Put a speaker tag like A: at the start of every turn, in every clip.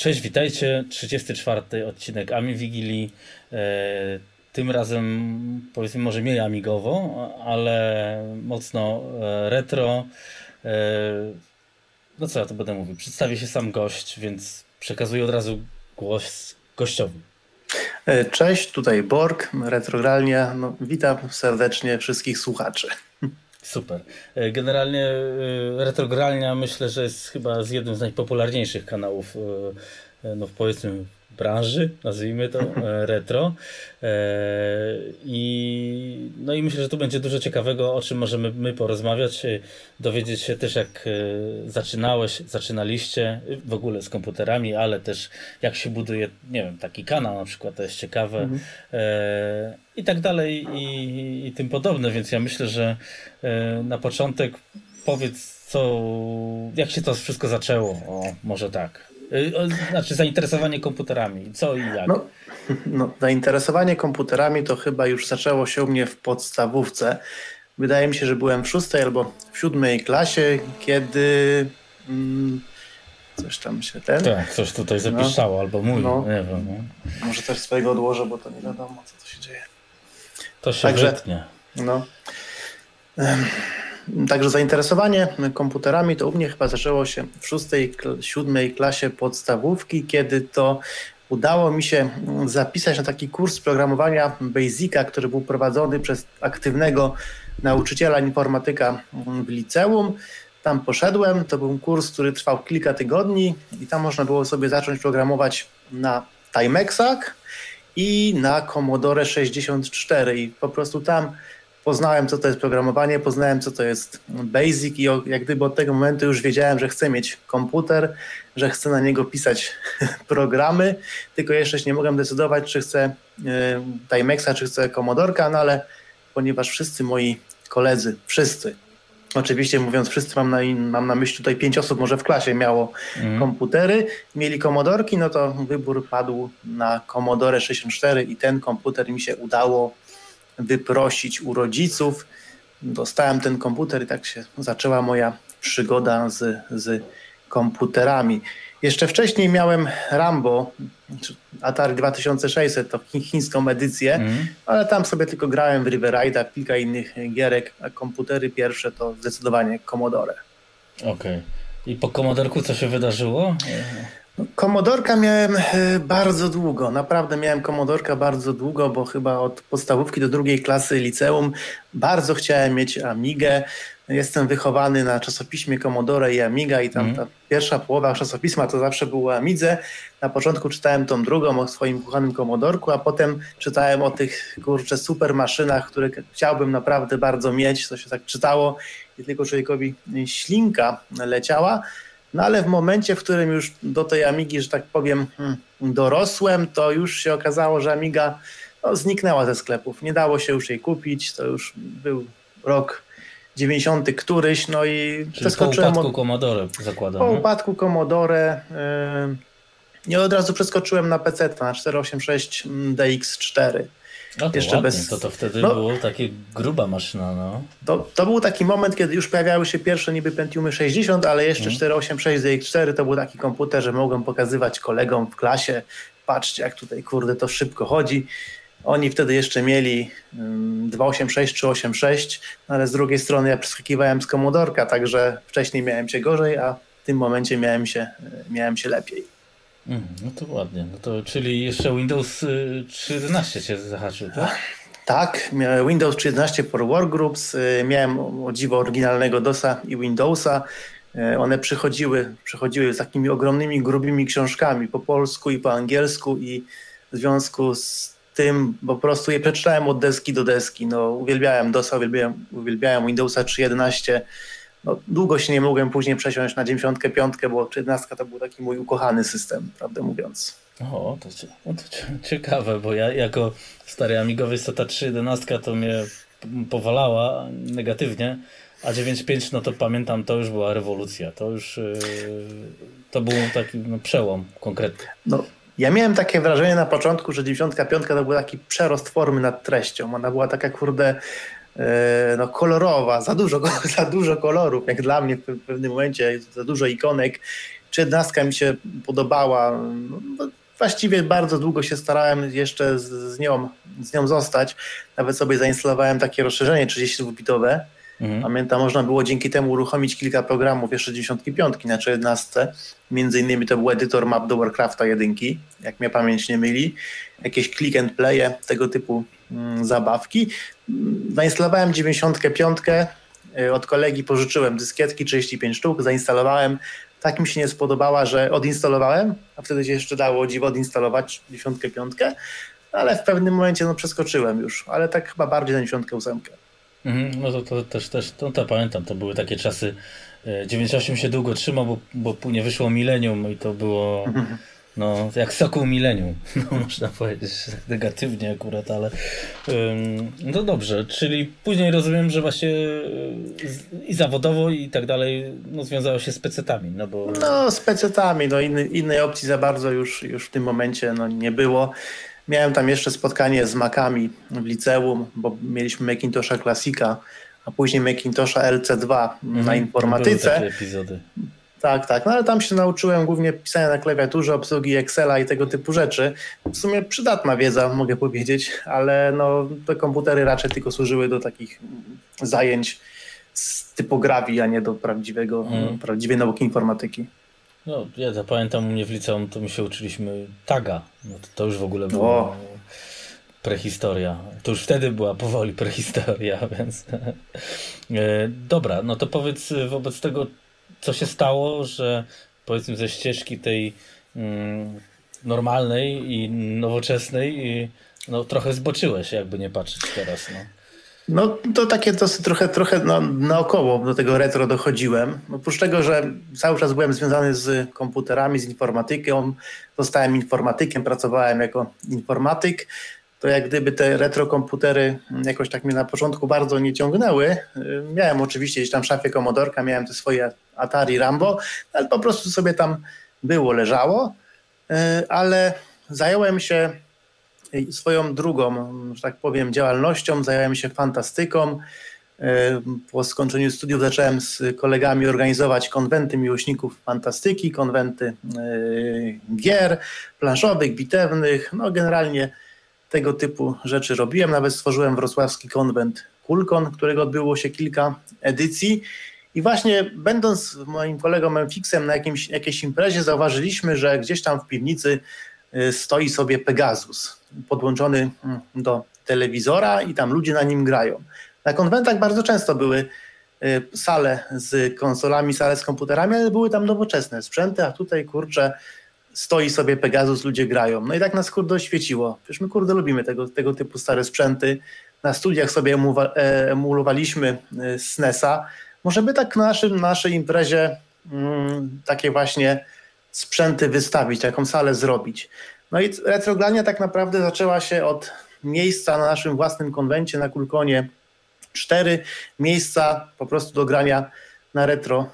A: Cześć, witajcie. 34 odcinek Ami Wigilii. E, tym razem powiedzmy może mniej amigowo, ale mocno e, retro. E, no co ja to będę mówił? Przedstawię się sam gość, więc przekazuję od razu głos gościowi.
B: Cześć, tutaj Borg, retrogralnie. No, witam serdecznie wszystkich słuchaczy.
A: Super. E, generalnie e, Retrogralnia myślę, że jest chyba z jednym z najpopularniejszych kanałów e, no powiedzmy branży, nazwijmy to retro. I, no i myślę, że tu będzie dużo ciekawego, o czym możemy my porozmawiać, dowiedzieć się też jak zaczynałeś, zaczynaliście w ogóle z komputerami, ale też jak się buduje, nie wiem, taki kanał na przykład, to jest ciekawe. Mhm i tak dalej i, i tym podobne, więc ja myślę, że e, na początek powiedz co, jak się to wszystko zaczęło, o, może tak. E, znaczy zainteresowanie komputerami, co i jak?
B: No, no, zainteresowanie komputerami to chyba już zaczęło się u mnie w podstawówce. Wydaje mi się, że byłem w szóstej albo w siódmej klasie, kiedy mm, coś tam się ten...
A: Tak, coś tutaj zapisało no, albo mój, no, nie wiem.
B: No. Może coś swojego odłożę, bo to nie wiadomo, co to się dzieje.
A: To się Także, wytnie.
B: No. Także zainteresowanie komputerami to u mnie chyba zaczęło się w szóstej, siódmej klasie podstawówki, kiedy to udało mi się zapisać na taki kurs programowania Basica, który był prowadzony przez aktywnego nauczyciela informatyka w liceum. Tam poszedłem, to był kurs, który trwał kilka tygodni i tam można było sobie zacząć programować na Timexach, i na Commodore 64 i po prostu tam poznałem, co to jest programowanie, poznałem, co to jest Basic i jak gdyby od tego momentu już wiedziałem, że chcę mieć komputer, że chcę na niego pisać programy, tylko jeszcze nie mogłem decydować, czy chcę e, Timexa, czy chcę Commodorka, no ale ponieważ wszyscy moi koledzy, wszyscy Oczywiście mówiąc wszyscy, mam na, mam na myśli tutaj pięć osób może w klasie miało mm. komputery, mieli komodorki, no to wybór padł na Commodore 64 i ten komputer mi się udało wyprosić u rodziców. Dostałem ten komputer i tak się zaczęła moja przygoda z, z komputerami. Jeszcze wcześniej miałem Rambo, Atari 2600, to chińską edycję, mm. ale tam sobie tylko grałem w River Raida, kilka innych gierek, a komputery pierwsze to zdecydowanie Commodore.
A: Okej. Okay. I po Commodorku co się wydarzyło?
B: Komodorka miałem e, bardzo długo, naprawdę miałem komodorka bardzo długo, bo chyba od podstawówki do drugiej klasy liceum bardzo chciałem mieć Amigę. Jestem wychowany na czasopiśmie Commodore i Amiga i tam mm. ta pierwsza połowa czasopisma to zawsze było Amidze. Na początku czytałem tą drugą o swoim kochanym Commodorku, a potem czytałem o tych kurczę super maszynach, które chciałbym naprawdę bardzo mieć. To się tak czytało i tylko człowiekowi ślinka leciała. No ale w momencie, w którym już do tej Amigi, że tak powiem, hmm, dorosłem, to już się okazało, że Amiga no, zniknęła ze sklepów. Nie dało się już jej kupić. To już był rok 90 któryś, no i
A: Czyli przeskoczyłem... po upadku od... Commodore zakładam.
B: Po upadku Commodore yy, i od razu przeskoczyłem na PC, na 486 DX4.
A: No to Jeszcze ładnie, bez... to, to wtedy no, było takie gruba maszyna, no.
B: To, to był taki moment, kiedy już pojawiały się pierwsze niby Pentiumy 60, ale jeszcze mm. 486 DX4 to był taki komputer, że mogłem pokazywać kolegom w klasie, patrzcie jak tutaj kurde to szybko chodzi. Oni wtedy jeszcze mieli 286 czy 86, ale z drugiej strony ja przeskakiwałem z komodorka, także wcześniej miałem się gorzej, a w tym momencie miałem się, miałem się lepiej.
A: Mm, no to ładnie. No to, czyli jeszcze Windows 13 y, cię zahaczył, tak?
B: Tak, Windows 13 for Workgroups. Y, miałem o dziwo oryginalnego DOSa i Windowsa. Y, one przychodziły, przychodziły z takimi ogromnymi, grubymi książkami po polsku i po angielsku i w związku z tym po prostu je przeczytałem od deski do deski. No, uwielbiałem DOSa, uwielbiałem, uwielbiałem Windowsa 3.11. No, długo się nie mogłem później przesiąść na 95, bo 13 to był taki mój ukochany system, prawdę mówiąc.
A: O, to, no to ciekawe, bo ja jako stary amigowiec to ta 3.11 to mnie powalała negatywnie, a 9.5 no to pamiętam, to już była rewolucja, to już yy, to był taki no, przełom konkretny.
B: No, ja miałem takie wrażenie na początku, że 95 to był taki przerost formy nad treścią. Ona była taka kurde no, kolorowa, za dużo, za dużo kolorów, jak dla mnie w pewnym momencie, za dużo ikonek. czy jednastka mi się podobała. No, właściwie bardzo długo się starałem jeszcze z, z, nią, z nią zostać. Nawet sobie zainstalowałem takie rozszerzenie 32-bitowe. Mhm. Pamiętam, można było dzięki temu uruchomić kilka programów jeszcze 65 na 11. Między innymi to był edytor map do Warcrafta 1, jak mnie pamięć nie myli. Jakieś click and play, tego typu mm, zabawki. Zainstalowałem 95. Y, od kolegi pożyczyłem dyskietki 35 sztuk, zainstalowałem. Tak mi się nie spodobała, że odinstalowałem, a wtedy się jeszcze dało dziwo odinstalować 95, ale w pewnym momencie no, przeskoczyłem już, ale tak chyba bardziej na 98.
A: Mhm, no to, to też, też to, to pamiętam, to były takie czasy. 98 e, się długo trzymał, bo, bo później wyszło milenium i to było no, jak soku milenium, no, można powiedzieć negatywnie akurat, ale no dobrze, czyli później rozumiem, że właśnie e, i zawodowo i tak dalej no, związało się z pecetami, no bo...
B: No z pecetami, no inny, innej opcji za bardzo już, już w tym momencie no, nie było. Miałem tam jeszcze spotkanie z Makami w liceum, bo mieliśmy Macintosha Classica, a później Macintosha LC2 mm, na informatyce.
A: Były takie epizody.
B: Tak, tak. No ale tam się nauczyłem głównie pisania na klawiaturze, obsługi Excela i tego typu rzeczy. W sumie przydatna wiedza, mogę powiedzieć, ale no, te komputery raczej tylko służyły do takich zajęć z typografii, a nie do prawdziwego, mm. prawdziwej nauki informatyki.
A: No, ja zapamiętam u mnie w liceum, to my się uczyliśmy taga. No to, to już w ogóle było prehistoria. To już wtedy była powoli prehistoria, więc... E, dobra, no to powiedz wobec tego, co się stało, że powiedzmy ze ścieżki tej mm, normalnej i nowoczesnej i no, trochę zboczyłeś, jakby nie patrzeć teraz. No.
B: No to takie dosyć trochę, trochę no, naokoło do tego retro dochodziłem. Oprócz tego, że cały czas byłem związany z komputerami, z informatyką, zostałem informatykiem, pracowałem jako informatyk, to jak gdyby te retro komputery jakoś tak mnie na początku bardzo nie ciągnęły. Miałem oczywiście gdzieś tam szafie Komodorka, miałem te swoje Atari Rambo, ale po prostu sobie tam było, leżało, ale zająłem się swoją drugą, że tak powiem, działalnością, zająłem się fantastyką. E, po skończeniu studiów zacząłem z kolegami organizować konwenty miłośników fantastyki, konwenty e, gier planszowych, bitewnych, no generalnie tego typu rzeczy robiłem. Nawet stworzyłem wrocławski konwent Kulkon, którego odbyło się kilka edycji. I właśnie będąc moim kolegą Memfixem na jakimś, jakiejś imprezie zauważyliśmy, że gdzieś tam w piwnicy stoi sobie Pegasus podłączony mm, do telewizora i tam ludzie na nim grają. Na konwentach bardzo często były y, sale z konsolami, sale z komputerami, ale były tam nowoczesne sprzęty, a tutaj kurczę stoi sobie Pegasus, ludzie grają. No i tak nas kurde oświeciło. Przecież my kurde lubimy tego, tego typu stare sprzęty. Na studiach sobie e, emulowaliśmy y, SNESa. Może by tak na naszym, naszej imprezie mm, takie właśnie sprzęty wystawić, taką salę zrobić. No i retrogrania tak naprawdę zaczęła się od miejsca na naszym własnym konwencie na Kulkonie. Cztery miejsca po prostu do grania na retro,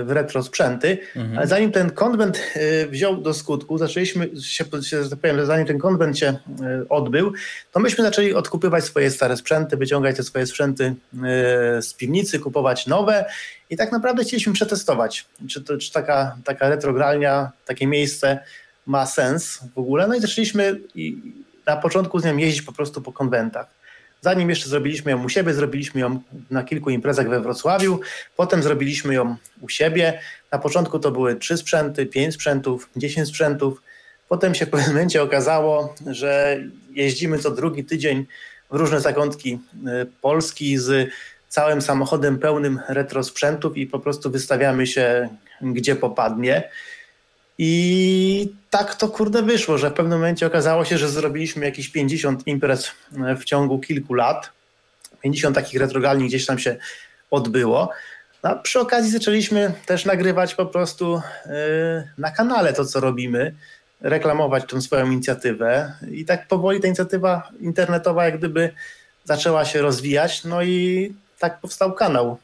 B: y, w retro sprzęty. Mhm. Ale zanim ten konwent y, wziął do skutku, zaczęliśmy się, że tak powiem, zanim ten konwent się y, odbył, to myśmy zaczęli odkupywać swoje stare sprzęty, wyciągać te swoje sprzęty z piwnicy, kupować nowe i tak naprawdę chcieliśmy przetestować, czy, to, czy taka, taka retrogralnia, takie miejsce ma sens w ogóle. No i zaczęliśmy na początku z nią jeździć po prostu po konwentach. Zanim jeszcze zrobiliśmy ją u siebie, zrobiliśmy ją na kilku imprezach we Wrocławiu, potem zrobiliśmy ją u siebie. Na początku to były trzy sprzęty, pięć sprzętów, dziesięć sprzętów. Potem się w pewnym momencie okazało, że jeździmy co drugi tydzień w różne zakątki y, Polski z całym samochodem pełnym retro sprzętów i po prostu wystawiamy się gdzie popadnie. I tak to kurde wyszło, że w pewnym momencie okazało się, że zrobiliśmy jakieś 50 imprez e, w ciągu kilku lat. 50 takich retrogalni gdzieś tam się odbyło. A przy okazji zaczęliśmy też nagrywać po prostu e, na kanale to, co robimy, reklamować tą swoją inicjatywę. I tak powoli ta inicjatywa internetowa jak gdyby zaczęła się rozwijać. No i tak powstał kanał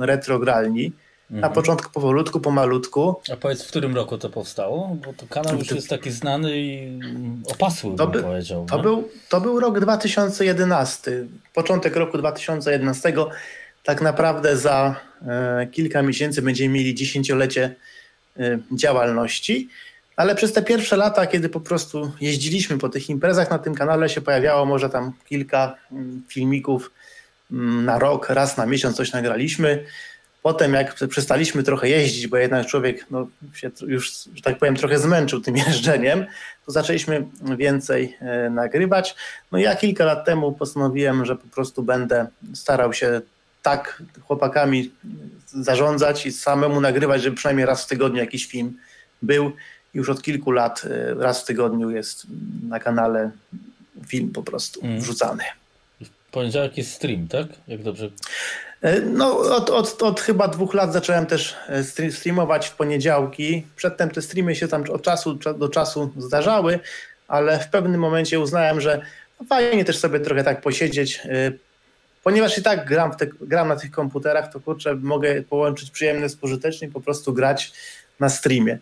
B: Retrogralni na początku powolutku, pomalutku.
A: A powiedz, w którym roku to powstało? Bo to kanał już jest taki znany i opasły, to bym by, powiedział.
B: To był, to był rok 2011. Początek roku 2011. Tak naprawdę za e, kilka miesięcy będziemy mieli dziesięciolecie działalności. Ale przez te pierwsze lata, kiedy po prostu jeździliśmy po tych imprezach, na tym kanale się pojawiało może tam kilka mm, filmików mm, na rok, raz na miesiąc coś nagraliśmy. Potem jak przestaliśmy trochę jeździć, bo jednak człowiek no, się już, że tak powiem, trochę zmęczył tym jeżdżeniem, to zaczęliśmy więcej e, nagrywać. No ja kilka lat temu postanowiłem, że po prostu będę starał się tak chłopakami zarządzać i samemu nagrywać, żeby przynajmniej raz w tygodniu jakiś film był. Już od kilku lat e, raz w tygodniu jest na kanale film po prostu mm. wrzucany.
A: Poniedziałek jest stream, tak? Jak dobrze
B: E, no, od, od, od chyba dwóch lat zacząłem też e, streamować w poniedziałki. Przedtem te streamy się tam od czasu do czasu zdarzały, ale w pewnym momencie uznałem, że fajnie też sobie trochę tak posiedzieć. E, ponieważ i tak gram, te, gram na tych komputerach, to kurczę, mogę połączyć przyjemne z pożytecznym i po prostu grać na streamie.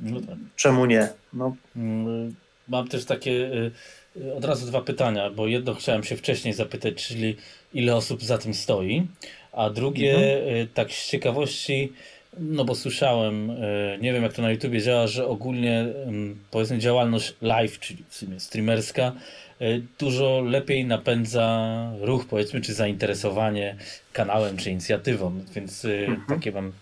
B: No tak. Czemu nie? No.
A: Mm, mam też takie od razu dwa pytania, bo jedno chciałem się wcześniej zapytać, czyli ile osób za tym stoi, a drugie mhm. Y, tak z ciekawości, no bo słyszałem, y, nie wiem jak to na YouTubie działa, że ogólnie powiedzmy działalność live, czyli w sumie streamerska, y, dużo lepiej napędza ruch powiedzmy, czy zainteresowanie kanałem, czy inicjatywą, więc mhm. takie mam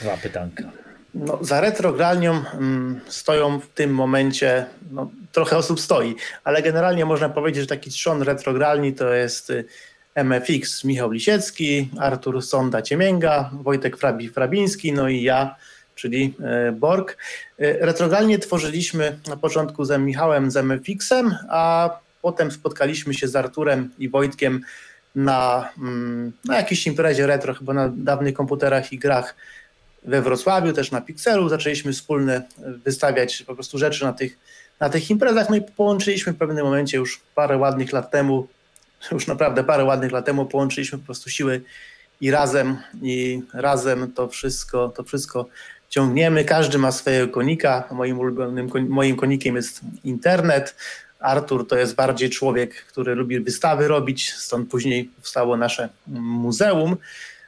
A: dwa pytanka.
B: No, za retrogralnią mm, stoją w tym momencie, no, trochę osób stoi, ale generalnie można powiedzieć, że taki trzon retrogralni to jest y, MFX Michał Lisiecki, Artur Sonda-Ciemięga, Wojtek Frabi-Frabiński, no i ja, czyli y, Borg. Y, retrogralnie tworzyliśmy na początku z Michałem z MFX-em, a potem spotkaliśmy się z Arturem i Wojtkiem na, mm, na jakiejś imprezie retro, chyba na dawnych komputerach i grach we Wrocławiu, też na Pixelu. Zaczęliśmy wspólnie wystawiać po prostu rzeczy na tych, na tych imprezach, no i połączyliśmy w pewnym momencie już parę ładnych lat temu, już naprawdę parę ładnych lat temu połączyliśmy po prostu siły i razem, i razem to wszystko, to wszystko ciągniemy. Każdy ma swojego konika. Moim ulubionym moim konikiem jest internet. Artur to jest bardziej człowiek, który lubi wystawy robić, stąd później powstało nasze muzeum.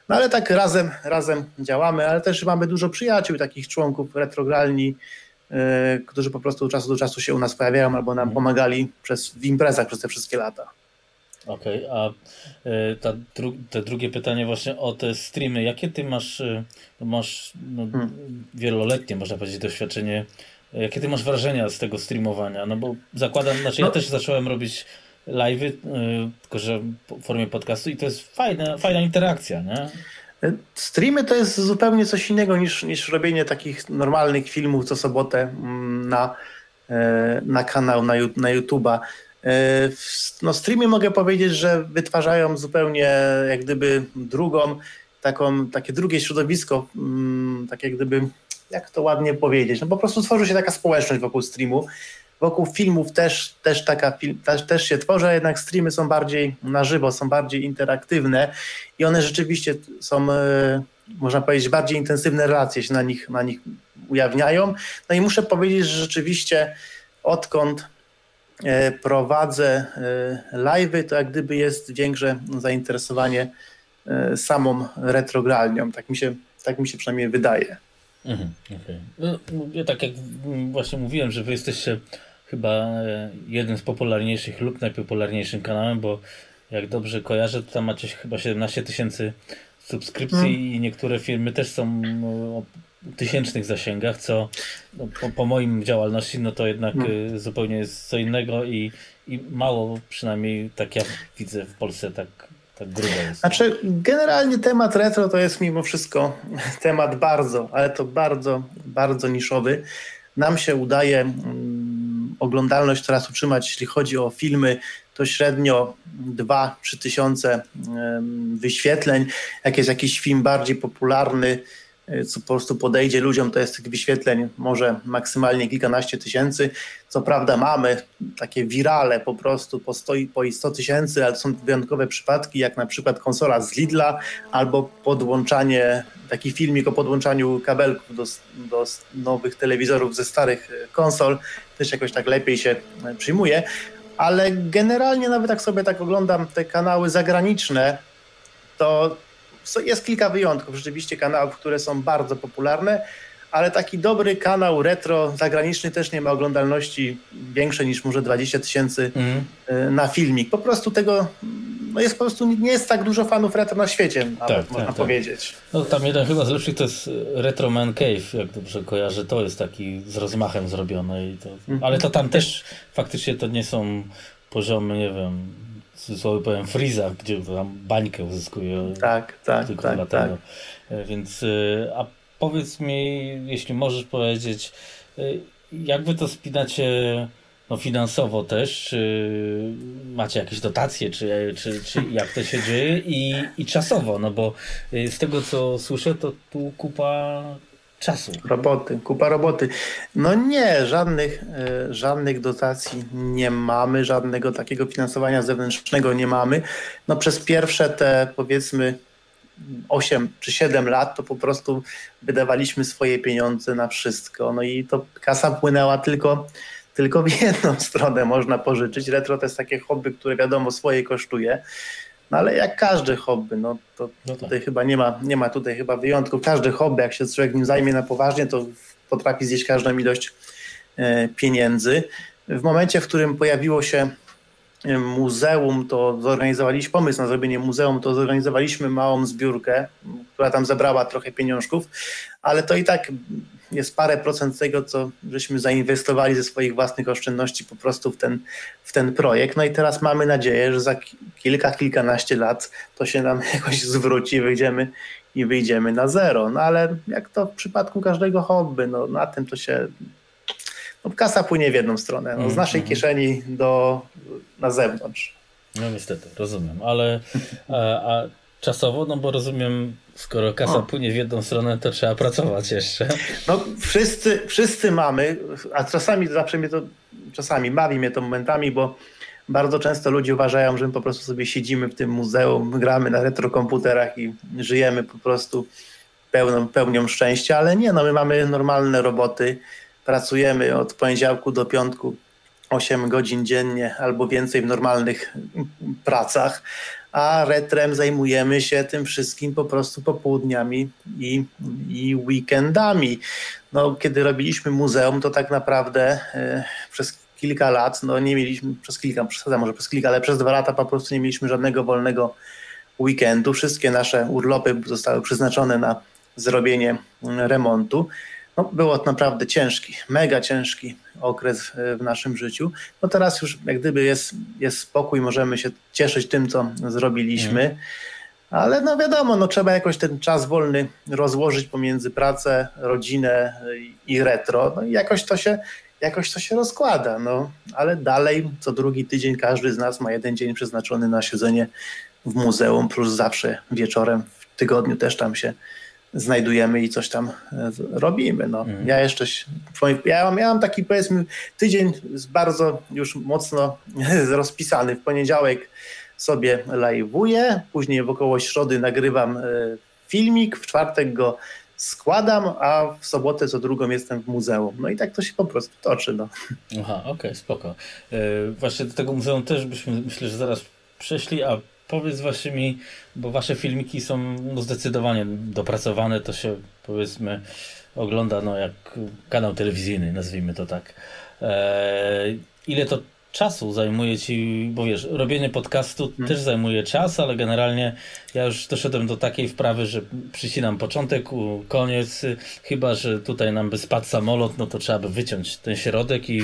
B: No ale tak razem, razem działamy, ale też mamy dużo przyjaciół, takich członków retrogralni, yy, którzy po prostu od czasu do czasu się u nas pojawiają albo nam mhm. pomagali przez, w imprezach przez te wszystkie lata.
A: Okej, okay, a ta dru te drugie pytanie właśnie o te streamy. Jakie ty masz, y, masz no, hmm. wieloletnie, można powiedzieć, doświadczenie. Jakie ty masz wrażenia z tego streamowania? No bo zakładam, znaczy no. ja też zacząłem robić live'y, y, tylko że w formie podcastu i to jest fajna, fajna interakcja, nie?
B: Streamy to jest zupełnie coś innego niż, niż robienie takich normalnych filmów co sobotę mm, na, e, na kanał, na, na YouTube'a. No streamy mogę powiedzieć, że wytwarzają zupełnie jak gdyby drugą, taką, takie drugie środowisko, mm, tak jak gdyby, jak to ładnie powiedzieć, no po prostu tworzy się taka społeczność wokół streamu, Wokół filmów też, też taka też, też się tworzy, a jednak streamy są bardziej na żywo, są bardziej interaktywne i one rzeczywiście są, e, można powiedzieć, bardziej intensywne relacje się na nich, na nich ujawniają. No i muszę powiedzieć, że rzeczywiście odkąd e, prowadzę e, live'y, to jak gdyby jest większe zainteresowanie samą retrogralnią. Tak mi się, tak mi się przynajmniej wydaje.
A: Mhm, okay. no, ja tak jak właśnie mówiłem, że wy jesteście chyba e, jeden z popularniejszych lub najpopularniejszym kanałem, bo jak dobrze kojarzę, to tam macie chyba 17 tysięcy subskrypcji hmm. i niektóre firmy też są no, o tysięcznych zasięgach, co no, po, po moim działalności, no to jednak hmm. zupełnie jest co innego i, i mało przynajmniej tak ja widzę w Polsce tak tak grubo jest.
B: Znaczy, generalnie temat retro to jest mimo wszystko temat bardzo, ale to bardzo, bardzo niszowy. Nam się udaje um, oglądalność teraz utrzymać, jeśli chodzi o filmy, to średnio 2-3 tysiące wyświetleń. Jak jest jakiś film bardziej popularny, co po prostu podejdzie ludziom, to jest tych wyświetleń może maksymalnie kilkanaście tysięcy. Co prawda mamy takie wirale po prostu po 100, po 100 tysięcy, ale to są wyjątkowe przypadki, jak na przykład konsola z Lidla albo podłączanie taki filmik o podłączaniu kabelków do, do nowych telewizorów ze starych e, konsol też jakoś tak lepiej się e, przyjmuje, ale generalnie nawet jak sobie tak oglądam te kanały zagraniczne, to jest kilka wyjątków, rzeczywiście kanałów, które są bardzo popularne, ale taki dobry kanał retro zagraniczny też nie ma oglądalności większej niż może 20 tysięcy mm. na filmik. Po prostu tego no jest po prostu nie jest tak dużo fanów retro na świecie, nawet, tak, można tak, tak. powiedzieć.
A: No tam jeden chyba z lepszych to jest Retro Man Cave, jak dobrze kojarzę, to jest taki z rozmachem zrobiony. I to, mm. Ale to tam też faktycznie to nie są poziomy, nie wiem, cudzysłowie powiem Freeza, gdzie tam bańkę uzyskuje.
B: Tak, tak,
A: tylko
B: tak,
A: dlatego. tak. Więc, e, a powiedz mi, jeśli możesz powiedzieć, e, jak wy to spinacie no finansowo też, czy macie jakieś dotacje, czy, czy, czy jak to się dzieje i, i czasowo, no bo z tego co słyszę, to tu kupa czasu.
B: Roboty, kupa roboty. No nie, żadnych, e, żadnych dotacji nie mamy, żadnego takiego finansowania zewnętrznego nie mamy. No przez pierwsze te powiedzmy 8 czy 7 lat to po prostu wydawaliśmy swoje pieniądze na wszystko. No i to kasa płynęła tylko tylko w jedną stronę można pożyczyć. Retro to jest takie hobby, które wiadomo swoje kosztuje. No ale jak każde hobby, no to no tak. tutaj chyba nie ma, nie ma tutaj chyba wyjątku. Każde hobby, jak się człowiek nim zajmie na poważnie, to potrafi zjeść każdą ilość e, pieniędzy. W momencie, w którym pojawiło się e, muzeum, to zorganizowaliśmy pomysł na zrobienie muzeum, to zorganizowaliśmy małą zbiórkę, która tam zebrała trochę pieniążków, ale to i tak jest parę procent tego, co żeśmy zainwestowali ze swoich własnych oszczędności po prostu w ten, w ten projekt. No i teraz mamy nadzieję, że za kilka, kilkanaście lat to się nam jakoś zwróci, wyjdziemy i wyjdziemy na zero. No ale jak to w przypadku każdego hobby, no na tym to się no, kasa płynie w jedną stronę, no, z naszej mm -hmm. kieszeni do na zewnątrz.
A: No niestety, rozumiem, ale a, a czasowo, no bo rozumiem, skoro kasa o. płynie w jedną stronę, to trzeba pracować jeszcze.
B: No wszyscy, wszyscy mamy, a czasami zawsze mnie to, czasami bawi mnie to momentami, bo bardzo często ludzie uważają, że my po prostu sobie siedzimy w tym muzeum, gramy na retrokomputerach i żyjemy po prostu pełną, pełnią szczęścia, ale nie, no my mamy normalne roboty, pracujemy od poniedziałku do piątku 8 godzin dziennie albo więcej w normalnych pracach, a retrem zajmujemy się tym wszystkim po prostu popołudniami i, i weekendami. No, kiedy robiliśmy muzeum, to tak naprawdę e, przez kilka lat, no nie mieliśmy, przez kilka, przesadzam może przez kilka, ale przez dwa lata po prostu nie mieliśmy żadnego wolnego weekendu. Wszystkie nasze urlopy zostały przeznaczone na zrobienie remontu. No, było naprawdę ciężki, mega ciężki okres e, w naszym życiu. No teraz już jak gdyby jest, jest spokój, możemy się cieszyć tym, co zrobiliśmy. Ale no wiadomo, no trzeba jakoś ten czas wolny rozłożyć pomiędzy pracę, rodzinę i retro. No i jakoś to się, jakoś to się rozkłada. No. Ale dalej co drugi tydzień każdy z nas ma jeden dzień przeznaczony na siedzenie w muzeum, plus zawsze wieczorem w tygodniu też tam się znajdujemy i coś tam e, robimy. No. Mhm. Ja jeszcze, ja mam taki powiedzmy tydzień bardzo już mocno rozpisany. W poniedziałek sobie live'uję, później w około środy nagrywam e, filmik, w czwartek go składam, a w sobotę co drugą jestem w muzeum. No i tak to się po prostu toczy. No.
A: Aha, okej, okay, spoko. E, właśnie do tego muzeum też byśmy myślę, że zaraz przeszli, a powiedz właśnie mi, bo wasze filmiki są no, zdecydowanie dopracowane, to się powiedzmy ogląda no, jak kanał telewizyjny, nazwijmy to tak. Eee, ile to czasu zajmuje ci, bo wiesz, robienie podcastu hmm. też zajmuje czas, ale generalnie ja już doszedłem do takiej wprawy, że przycinam początek, koniec, chyba, że tutaj nam by spadł samolot, no to trzeba by wyciąć ten środek i,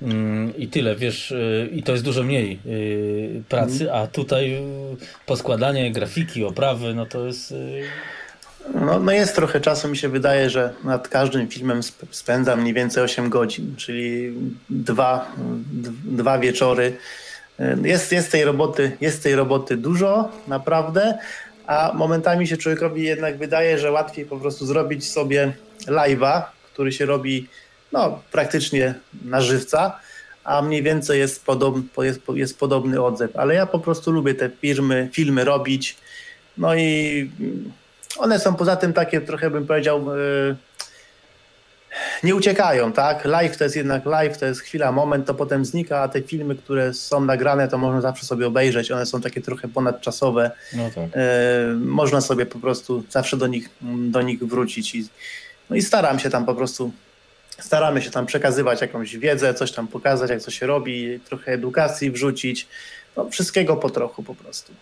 A: hmm. i tyle, wiesz, y, i to jest dużo mniej y, pracy, hmm. a tutaj y, poskładanie grafiki, oprawy, no to jest
B: no, no jest trochę czasu, mi się wydaje, że nad każdym filmem spędzam mniej więcej 8 godzin, czyli dwa, dwa wieczory. Jest, jest, tej roboty, jest tej roboty dużo, naprawdę, a momentami się człowiekowi jednak wydaje, że łatwiej po prostu zrobić sobie live'a, który się robi no, praktycznie na żywca, a mniej więcej jest, podobny, jest, jest podobny odzew. Ale ja po prostu lubię te firmy, filmy robić, no i one są poza tym takie trochę bym powiedział yy, nie uciekają, tak? Live to jest jednak live, to jest chwila, moment, to potem znika, a te filmy, które są nagrane, to można zawsze sobie obejrzeć, one są takie trochę ponadczasowe. No tak. Yy, można sobie po prostu zawsze do nich, do nich wrócić i, No i staram się tam po prostu, staramy się tam przekazywać jakąś wiedzę, coś tam pokazać, jak to się robi, trochę edukacji wrzucić, no wszystkiego po trochu po prostu.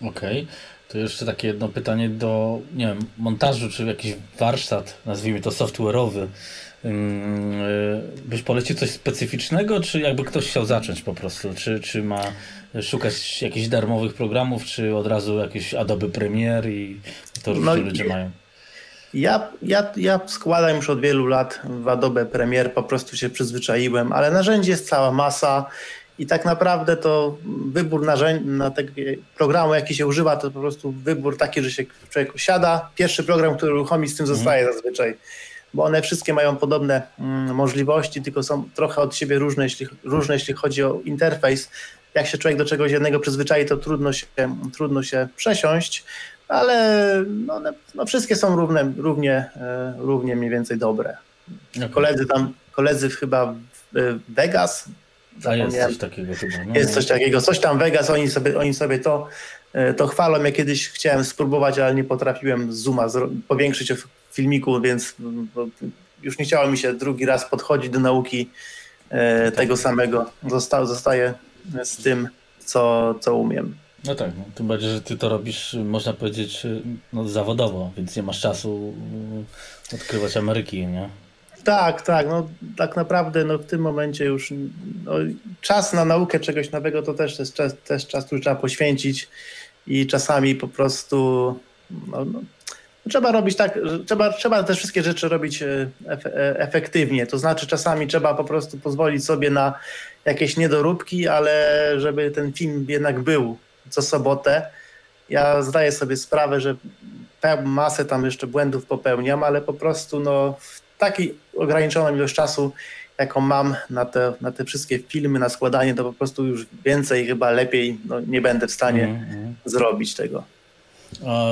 A: Okej. Okay. To jeszcze takie jedno pytanie do, nie wiem, montażu, czy jakiś warsztat, nazwijmy to software'owy. Y, byś polecił coś specyficznego, czy jakby ktoś chciał zacząć po prostu? Czy, czy ma szukać jakichś darmowych programów, czy od razu jakieś Adobe Premiere i to różni no, ludzie mają?
B: Ja, ja, ja składam już od wielu lat w Adobe Premiere, po prostu się przyzwyczaiłem, ale narzędzi jest cała masa i tak naprawdę to wybór narzędzi, na programu, jaki się używa, to po prostu wybór taki, że się człowiek siada, pierwszy program, który uruchomi, z tym mhm. zostaje zazwyczaj, bo one wszystkie mają podobne mm, możliwości, tylko są trochę od siebie różne jeśli, różne, jeśli chodzi o interfejs. Jak się człowiek do czegoś jednego przyzwyczai, to trudno się, trudno się przesiąść, ale no, no wszystkie są równe, równie, e, równie mniej więcej dobre. Okay. Koledzy tam, koledzy chyba w Vegas
A: a jest coś takiego chyba.
B: No. Jest coś takiego, coś tam Vegas, oni sobie, oni sobie to, e, to chwalą. Ja kiedyś chciałem spróbować, ale nie potrafiłem zooma powiększyć w filmiku, więc już nie chciało mi się drugi raz podchodzić do nauki e, tak. tego samego. Zosta, zostaję z tym, co, co umiem.
A: No tak, no, tym bardziej, że ty to robisz, można powiedzieć, no, zawodowo, więc nie masz czasu odkrywać Ameryki, nie?
B: Tak, tak. No, tak naprawdę no, w tym momencie już no, czas na naukę czegoś nowego to też jest czas, też czas, który trzeba poświęcić i czasami po prostu no, no, trzeba robić tak, trzeba, trzeba te wszystkie rzeczy robić e, e, efektywnie. To znaczy czasami trzeba po prostu pozwolić sobie na jakieś niedoróbki, ale żeby ten film jednak był co sobotę. Ja zdaję sobie sprawę, że masę tam jeszcze błędów popełniam, ale po prostu no, takiej ograniczoną ilość czasu, jaką mam na te, na te wszystkie filmy, na składanie, to po prostu już więcej, chyba lepiej no, nie będę w stanie mm -hmm. zrobić tego.
A: A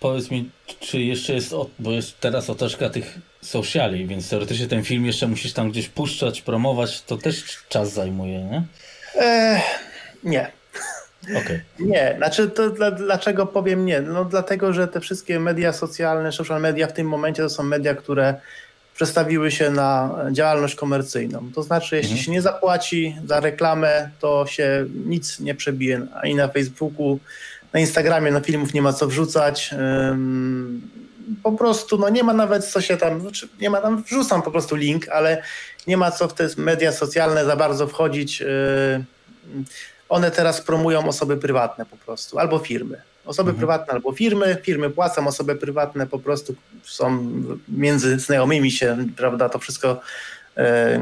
A: powiedz mi, czy jeszcze jest, bo jest teraz otoczka tych sociali, więc teoretycznie ten film jeszcze musisz tam gdzieś puszczać, promować, to też czas zajmuje, nie?
B: Nie. Okay. Nie, znaczy to dla, dlaczego powiem nie? No dlatego, że te wszystkie media socjalne, social media w tym momencie to są media, które przestawiły się na działalność komercyjną. To znaczy, jeśli mhm. się nie zapłaci za reklamę, to się nic nie przebije ani na Facebooku, na Instagramie, na filmów nie ma co wrzucać. Po prostu no nie ma nawet co się tam, znaczy, nie ma tam, wrzucam po prostu link, ale nie ma co w te media socjalne za bardzo wchodzić. One teraz promują osoby prywatne po prostu, albo firmy. Osoby mhm. prywatne albo firmy, firmy płacą, osoby prywatne po prostu są między znajomymi się, prawda, to wszystko e,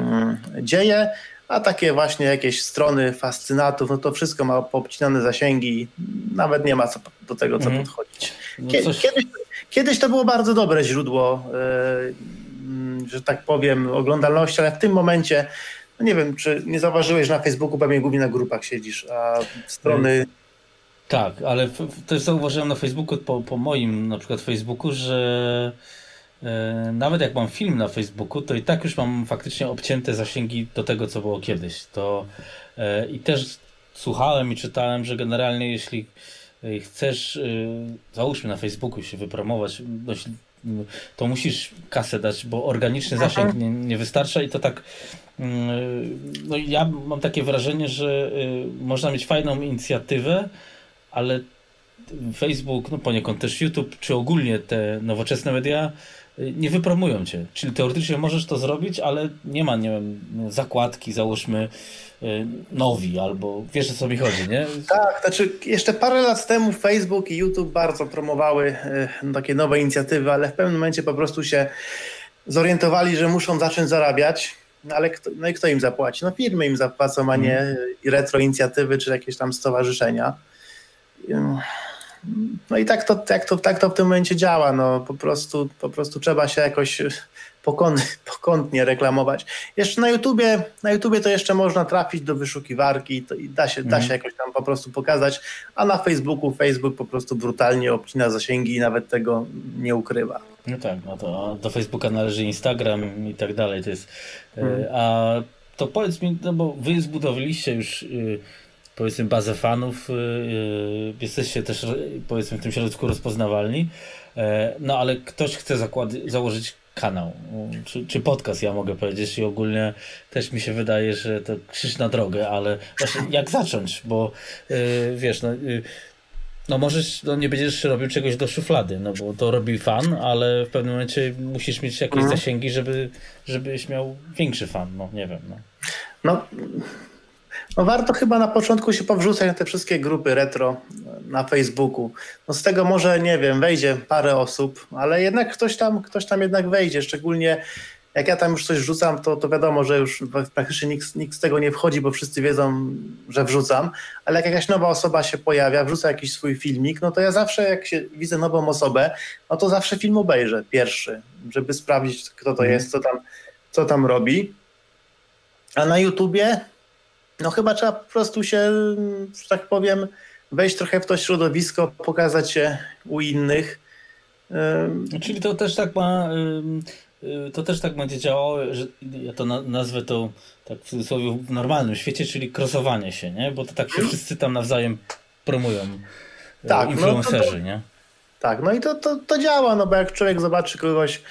B: dzieje, a takie właśnie jakieś strony fascynatów, no to wszystko ma poobcinane zasięgi, nawet nie ma co do tego co mhm. podchodzić. No coś... kiedyś, kiedyś to było bardzo dobre źródło, e, że tak powiem, oglądalności, ale w tym momencie no nie wiem, czy nie zauważyłeś, że na Facebooku pewnie głównie na grupach siedzisz, a strony
A: tak, ale też zauważyłem na Facebooku, po, po moim na przykład Facebooku, że e, nawet jak mam film na Facebooku, to i tak już mam faktycznie obcięte zasięgi do tego, co było kiedyś. To e, i też słuchałem i czytałem, że generalnie jeśli e, chcesz, załóżmy na Facebooku się wypromować, to musisz kasę dać, bo organiczny zasięg nie, nie wystarcza i to tak no ja mam takie wrażenie, że można mieć fajną inicjatywę, ale Facebook, no poniekąd też YouTube, czy ogólnie te nowoczesne media y, nie wypromują cię. Czyli teoretycznie możesz to zrobić, ale nie ma, nie wiem, zakładki, załóżmy y, nowi, albo wiesz o co mi chodzi, nie?
B: Tak, znaczy jeszcze parę lat temu Facebook i YouTube bardzo promowały y, takie nowe inicjatywy, ale w pewnym momencie po prostu się zorientowali, że muszą zacząć zarabiać. No ale kto, no i kto im zapłaci? No firmy im zapłacą, a nie mm. retro inicjatywy czy jakieś tam stowarzyszenia. No i tak to, tak, to, tak to w tym momencie działa. No, po, prostu, po prostu trzeba się jakoś pokąt, pokątnie reklamować. Jeszcze na YouTubie, na YouTubie to jeszcze można trafić do wyszukiwarki to, i da się, mm. da mhm. się jakoś tam po prostu pokazać, a na Facebooku Facebook po prostu brutalnie obcina zasięgi i nawet tego nie ukrywa.
A: No tak, no to do Facebooka należy Instagram i tak dalej. To jest, mm. A to powiedz mi, no bo wy zbudowaliście już y, powiedzmy bazę fanów, yy, jesteście też powiedzmy w tym środowisku rozpoznawalni, yy, no ale ktoś chce zakłady, założyć kanał, czy, czy podcast, ja mogę powiedzieć, i ogólnie też mi się wydaje, że to krzyż na drogę, ale właśnie jak zacząć, bo yy, wiesz, no, no możesz, no nie będziesz robił czegoś do szuflady, no bo to robi fan, ale w pewnym momencie musisz mieć jakieś mhm. zasięgi, żeby, żebyś miał większy fan, no nie wiem. No.
B: no. No warto chyba na początku się powrzucać na te wszystkie grupy retro na Facebooku. No z tego może, nie wiem, wejdzie parę osób, ale jednak ktoś tam, ktoś tam jednak wejdzie, szczególnie jak ja tam już coś rzucam, to, to wiadomo, że już praktycznie nikt, nikt z tego nie wchodzi, bo wszyscy wiedzą, że wrzucam, ale jak jakaś nowa osoba się pojawia, wrzuca jakiś swój filmik, no to ja zawsze jak się widzę nową osobę, no to zawsze film obejrzę pierwszy, żeby sprawdzić, kto to mhm. jest, co tam, co tam robi. A na YouTubie, no chyba trzeba po prostu się, że tak powiem, wejść trochę w to środowisko, pokazać się u innych.
A: Czyli to też tak ma Y, to też tak będzie działało, że ja to nazwę to tak w cudzysłowie w normalnym świecie, czyli krosowanie się, nie? Bo to tak się wszyscy tam nawzajem promują y, tak, influencerzy, no to, to, nie?
B: Tak, no i to, to, to działa, no bo jak człowiek zobaczy kogoś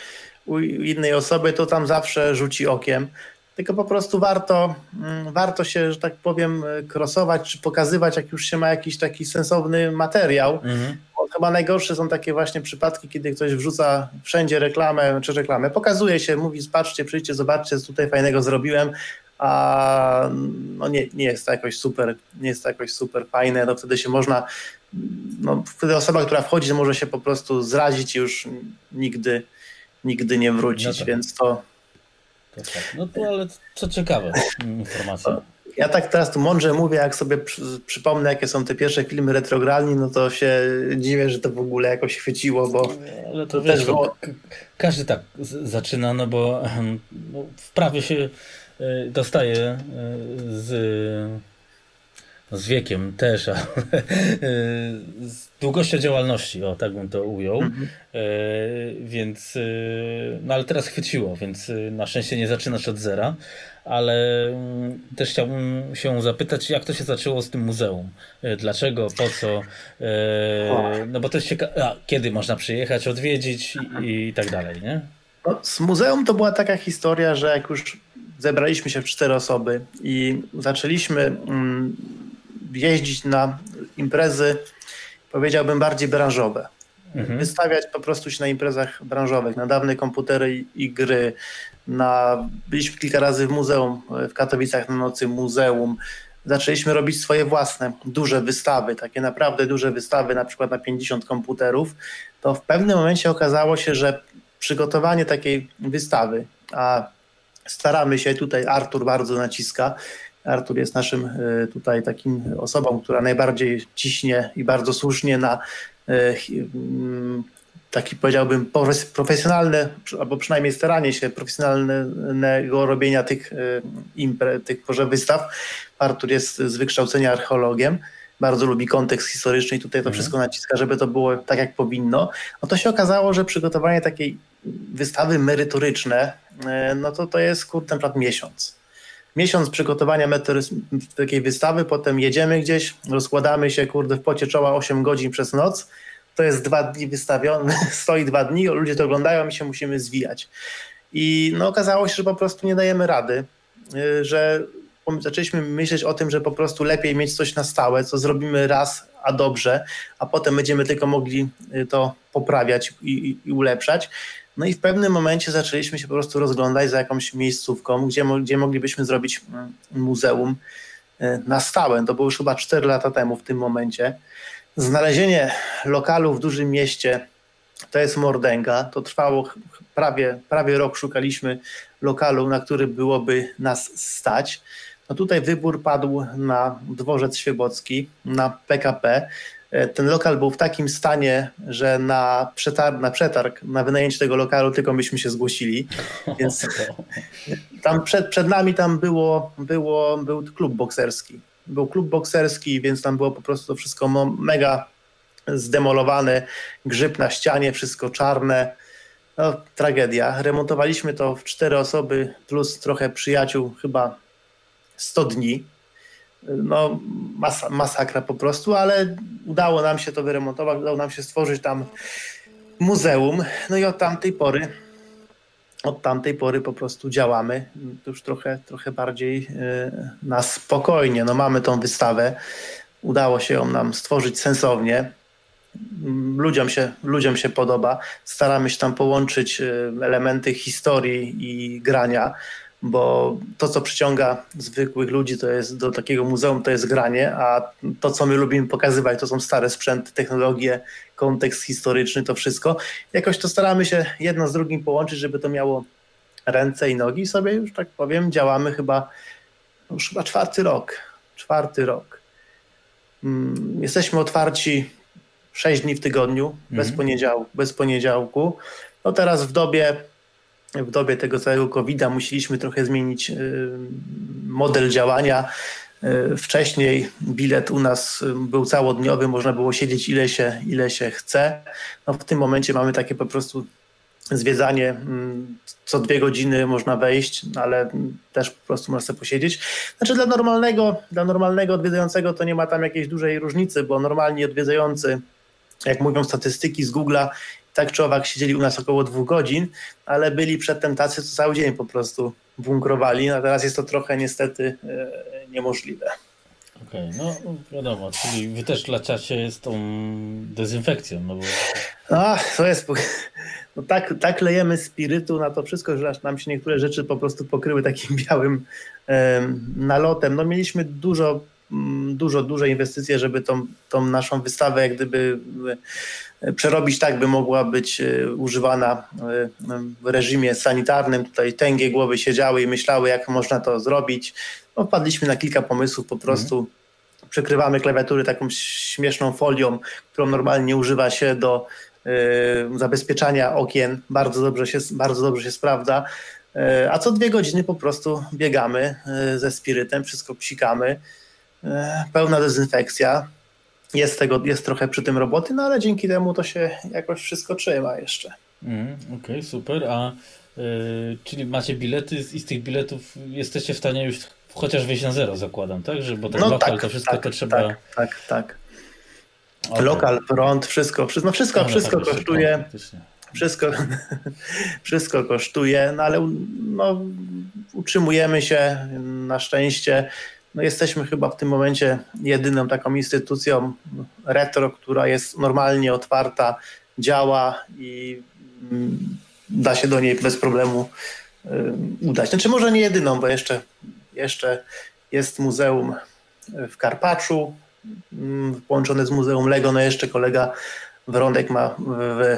B: u innej osoby, to tam zawsze rzuci okiem. Tylko po prostu warto, mm, warto się, że tak powiem, krosować czy pokazywać, jak już się ma jakiś taki sensowny materiał, mhm chyba najgorsze są takie właśnie przypadki, kiedy ktoś wrzuca wszędzie reklamę czy reklamę. Pokazuje się, mówi, patrzcie, przyjdźcie, zobaczcie, co tutaj fajnego zrobiłem, a no nie, nie jest to jakoś super, nie jest to jakoś super fajne, no wtedy się można, no wtedy osoba, która wchodzi, może się po prostu zrazić i już nigdy, nigdy nie wrócić, no tak. więc to...
A: to tak. No to ale co ciekawe informacja
B: ja tak teraz tu mądrze mówię, jak sobie przy, przypomnę, jakie są te pierwsze filmy retrogralni, no to się dziwię, że to w ogóle jakoś chwyciło, bo
A: Ale to, to wiesz, też było... Każdy tak zaczyna, no bo no, w prawie się e, dostaje e, z z wiekiem też, ale z długością działalności, o tak bym to ujął. Mhm. E, więc, e, no ale teraz chwyciło, więc e, na szczęście nie zaczynasz od zera, ale mm, też chciałbym się zapytać, jak to się zaczęło z tym muzeum? Dlaczego, po co? No bo to jest ciekawe, kiedy można przyjechać, odwiedzić i, i tak dalej, nie?
B: No, z muzeum to była taka historia, że jak już zebraliśmy się w cztery osoby i zaczęliśmy mm, jeździć na imprezy, powiedziałbym, bardziej branżowe. Mhm. Wystawiać po prostu się na imprezach branżowych, na dawne komputery i, gry. Na, byliśmy kilka razy w muzeum w Katowicach na nocy muzeum. Zaczęliśmy robić swoje własne duże wystawy, takie naprawdę duże wystawy, na przykład na 50 komputerów. To w pewnym momencie okazało się, że przygotowanie takiej wystawy, a staramy się, tutaj Artur bardzo naciska, Artur jest naszym e, tutaj takim osobą, która najbardziej ciśnie i bardzo słusznie na e, mm, taki powiedziałbym profesjonalne, albo przynajmniej staranie się profesjonalnego robienia tych, e, impre, tych może wystaw. Artur jest z wykształcenia archeologiem, bardzo lubi kontekst historyczny i tutaj to mhm. wszystko naciska, żeby to było tak, jak powinno. No to się okazało, że przygotowanie takiej wystawy merytoryczne, no to to jest kurde na miesiąc miesiąc przygotowania takiej wystawy, potem jedziemy gdzieś, rozkładamy się, kurde, w pocie czoła 8 godzin przez noc, to jest dwa dni wystawione, stoi dwa dni, ludzie to oglądają i się musimy zwijać. I no, okazało się, że po prostu nie dajemy rady, y, że zaczęliśmy myśleć o tym, że po prostu lepiej mieć coś na stałe, co zrobimy raz, a dobrze, a potem będziemy tylko mogli y, to poprawiać i, i ulepszać. No i w pewnym momencie zaczęliśmy się po prostu rozglądać za jakąś miejscówką, gdzie, gdzie moglibyśmy zrobić mm, muzeum e, na stałe. To było już chyba 4 lata temu w tym momencie. Znalezienie lokalu w dużym mieście to jest mordęga. To trwało prawie, prawie rok. Szukaliśmy lokalu, na który byłoby nas stać. No tutaj wybór padł na dworzec Świebocki, na PKP. E, ten lokal był w takim stanie, że na przetarg, na, przetarg, na wynajęcie tego lokalu tylko myśmy się zgłosili. Więc tam przed, przed nami tam było, było, był klub bokserski. Był klub bokserski, więc tam było po prostu to wszystko mega zdemolowane, grzyb na ścianie, wszystko czarne. No, tragedia. Remontowaliśmy to w cztery osoby plus trochę przyjaciół, chyba 100 dni no, masa, masakra po prostu, ale udało nam się to wyremontować, udało nam się stworzyć tam muzeum. No i od tamtej pory od tamtej pory po prostu działamy już trochę, trochę bardziej na spokojnie. No mamy tą wystawę, udało się ją nam stworzyć sensownie. Ludziom się, ludziom się podoba. Staramy się tam połączyć elementy historii i grania bo to, co przyciąga zwykłych ludzi, to jest do takiego muzeum, to jest granie, a to, co my lubimy pokazywać, to są stare sprzęty, technologie, kontekst historyczny, to wszystko. Jakoś to staramy się jedno z drugim połączyć, żeby to miało ręce i nogi. Sobie już tak powiem, działamy chyba już chyba czwarty rok. Czwarty rok. Mm, jesteśmy otwarci sześć dni w tygodniu, mm. bez, mhm. poniedziałku, bez poniedziałku. No teraz w dobie w dobie tego całego COVID-a musieliśmy trochę zmienić y, model działania. Y, wcześniej bilet u nas był całodniowy, można było siedzieć ile się, ile się chce. No w tym momencie mamy takie po prostu zwiedzanie, mm, co dwie godziny można wejść, ale też po prostu można sobie posiedzieć. Znaczy dla normalnego, dla normalnego odwiedzającego to nie ma tam jakiejś dużej różnicy, bo normalnie odwiedzający jak mówią statystyki z Google'a, tak czy owak siedzieli u nas około dwóch godzin, ale byli przedtem tacy, co cały dzień po prostu bunkrowali, a teraz jest to trochę niestety e, niemożliwe.
A: Okej, okay, no wiadomo, czyli wy też laczacie z tą dezynfekcją, no bo...
B: A, to jest... No tak, tak lejemy spirytu na to wszystko, że nam się niektóre rzeczy po prostu pokryły takim białym nalotem. No mieliśmy dużo Mm, dużo, duże inwestycje, żeby tą, tą naszą wystawę jak gdyby przerobić tak, by mogła być e, używana e, w reżimie sanitarnym. Tutaj tęgie głowy siedziały i myślały, jak można to zrobić. No, wpadliśmy na kilka pomysłów, po prostu mhm. przykrywamy klawiatury taką śmieszną folią, którą normalnie używa się do zabezpieczania okien. Bardzo dobrze się, bardzo dobrze się sprawdza. A co dwie godziny po prostu biegamy ze spirytem, wszystko psikamy. Pełna dezynfekcja. Jest, tego, jest trochę przy tym roboty, no ale dzięki temu to się jakoś wszystko trzyma jeszcze.
A: Mm, Okej, okay, super. A yy, czyli macie bilety i z tych biletów jesteście w stanie już chociaż wyjść na zero, zakładam, tak? Że, bo ten no lokal tak, to wszystko tak, to trzeba.
B: Tak, tak, tak. Okay. Lokal, prąd, wszystko, wszystko, no wszystko, no, wszystko tak, kosztuje. Wszystko, wszystko kosztuje, no ale no, utrzymujemy się na szczęście no jesteśmy chyba w tym momencie jedyną taką instytucją retro, która jest normalnie otwarta, działa i mm, da się do niej bez problemu y, udać. Znaczy może nie jedyną, bo jeszcze, jeszcze jest muzeum w Karpaczu mm, połączone z Muzeum Lego, no jeszcze kolega Wrondek ma w,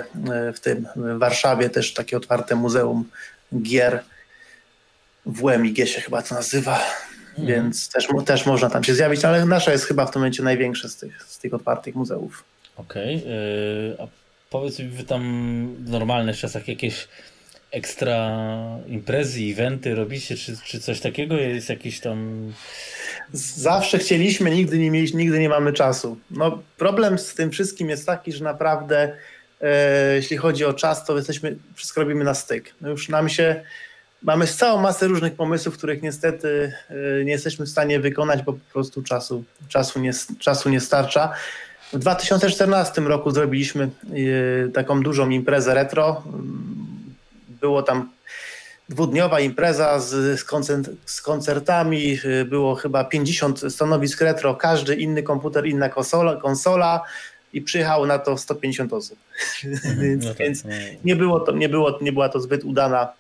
B: w tym w Warszawie też takie otwarte muzeum gier w WMIG się chyba to nazywa Mhm. Więc też, też można tam się zjawić, ale nasza jest chyba w tym momencie największe z tych, z tych otwartych muzeów.
A: Okej. Okay. a powiedz mi, wy tam w normalnych czasach jakieś ekstra imprezy, eventy robicie, czy, czy coś takiego jest jakiś tam...
B: Zawsze chcieliśmy, nigdy nie mieliśmy, nigdy nie mamy czasu. No, problem z tym wszystkim jest taki, że naprawdę e, jeśli chodzi o czas, to jesteśmy, wszystko robimy na styk. No już nam się mamy całą masę różnych pomysłów, których niestety e, nie jesteśmy w stanie wykonać, bo po prostu czasu, czasu, nie, czasu nie starcza. W 2014 roku zrobiliśmy e, taką dużą imprezę retro. Było tam dwudniowa impreza z, z, koncertami, e, było chyba 50 stanowisk retro, każdy inny komputer, inna konsola, konsola i przyjechało na to 150 osób. Mhm, więc, no tak, więc no. nie, było to, nie, było, nie była to zbyt udana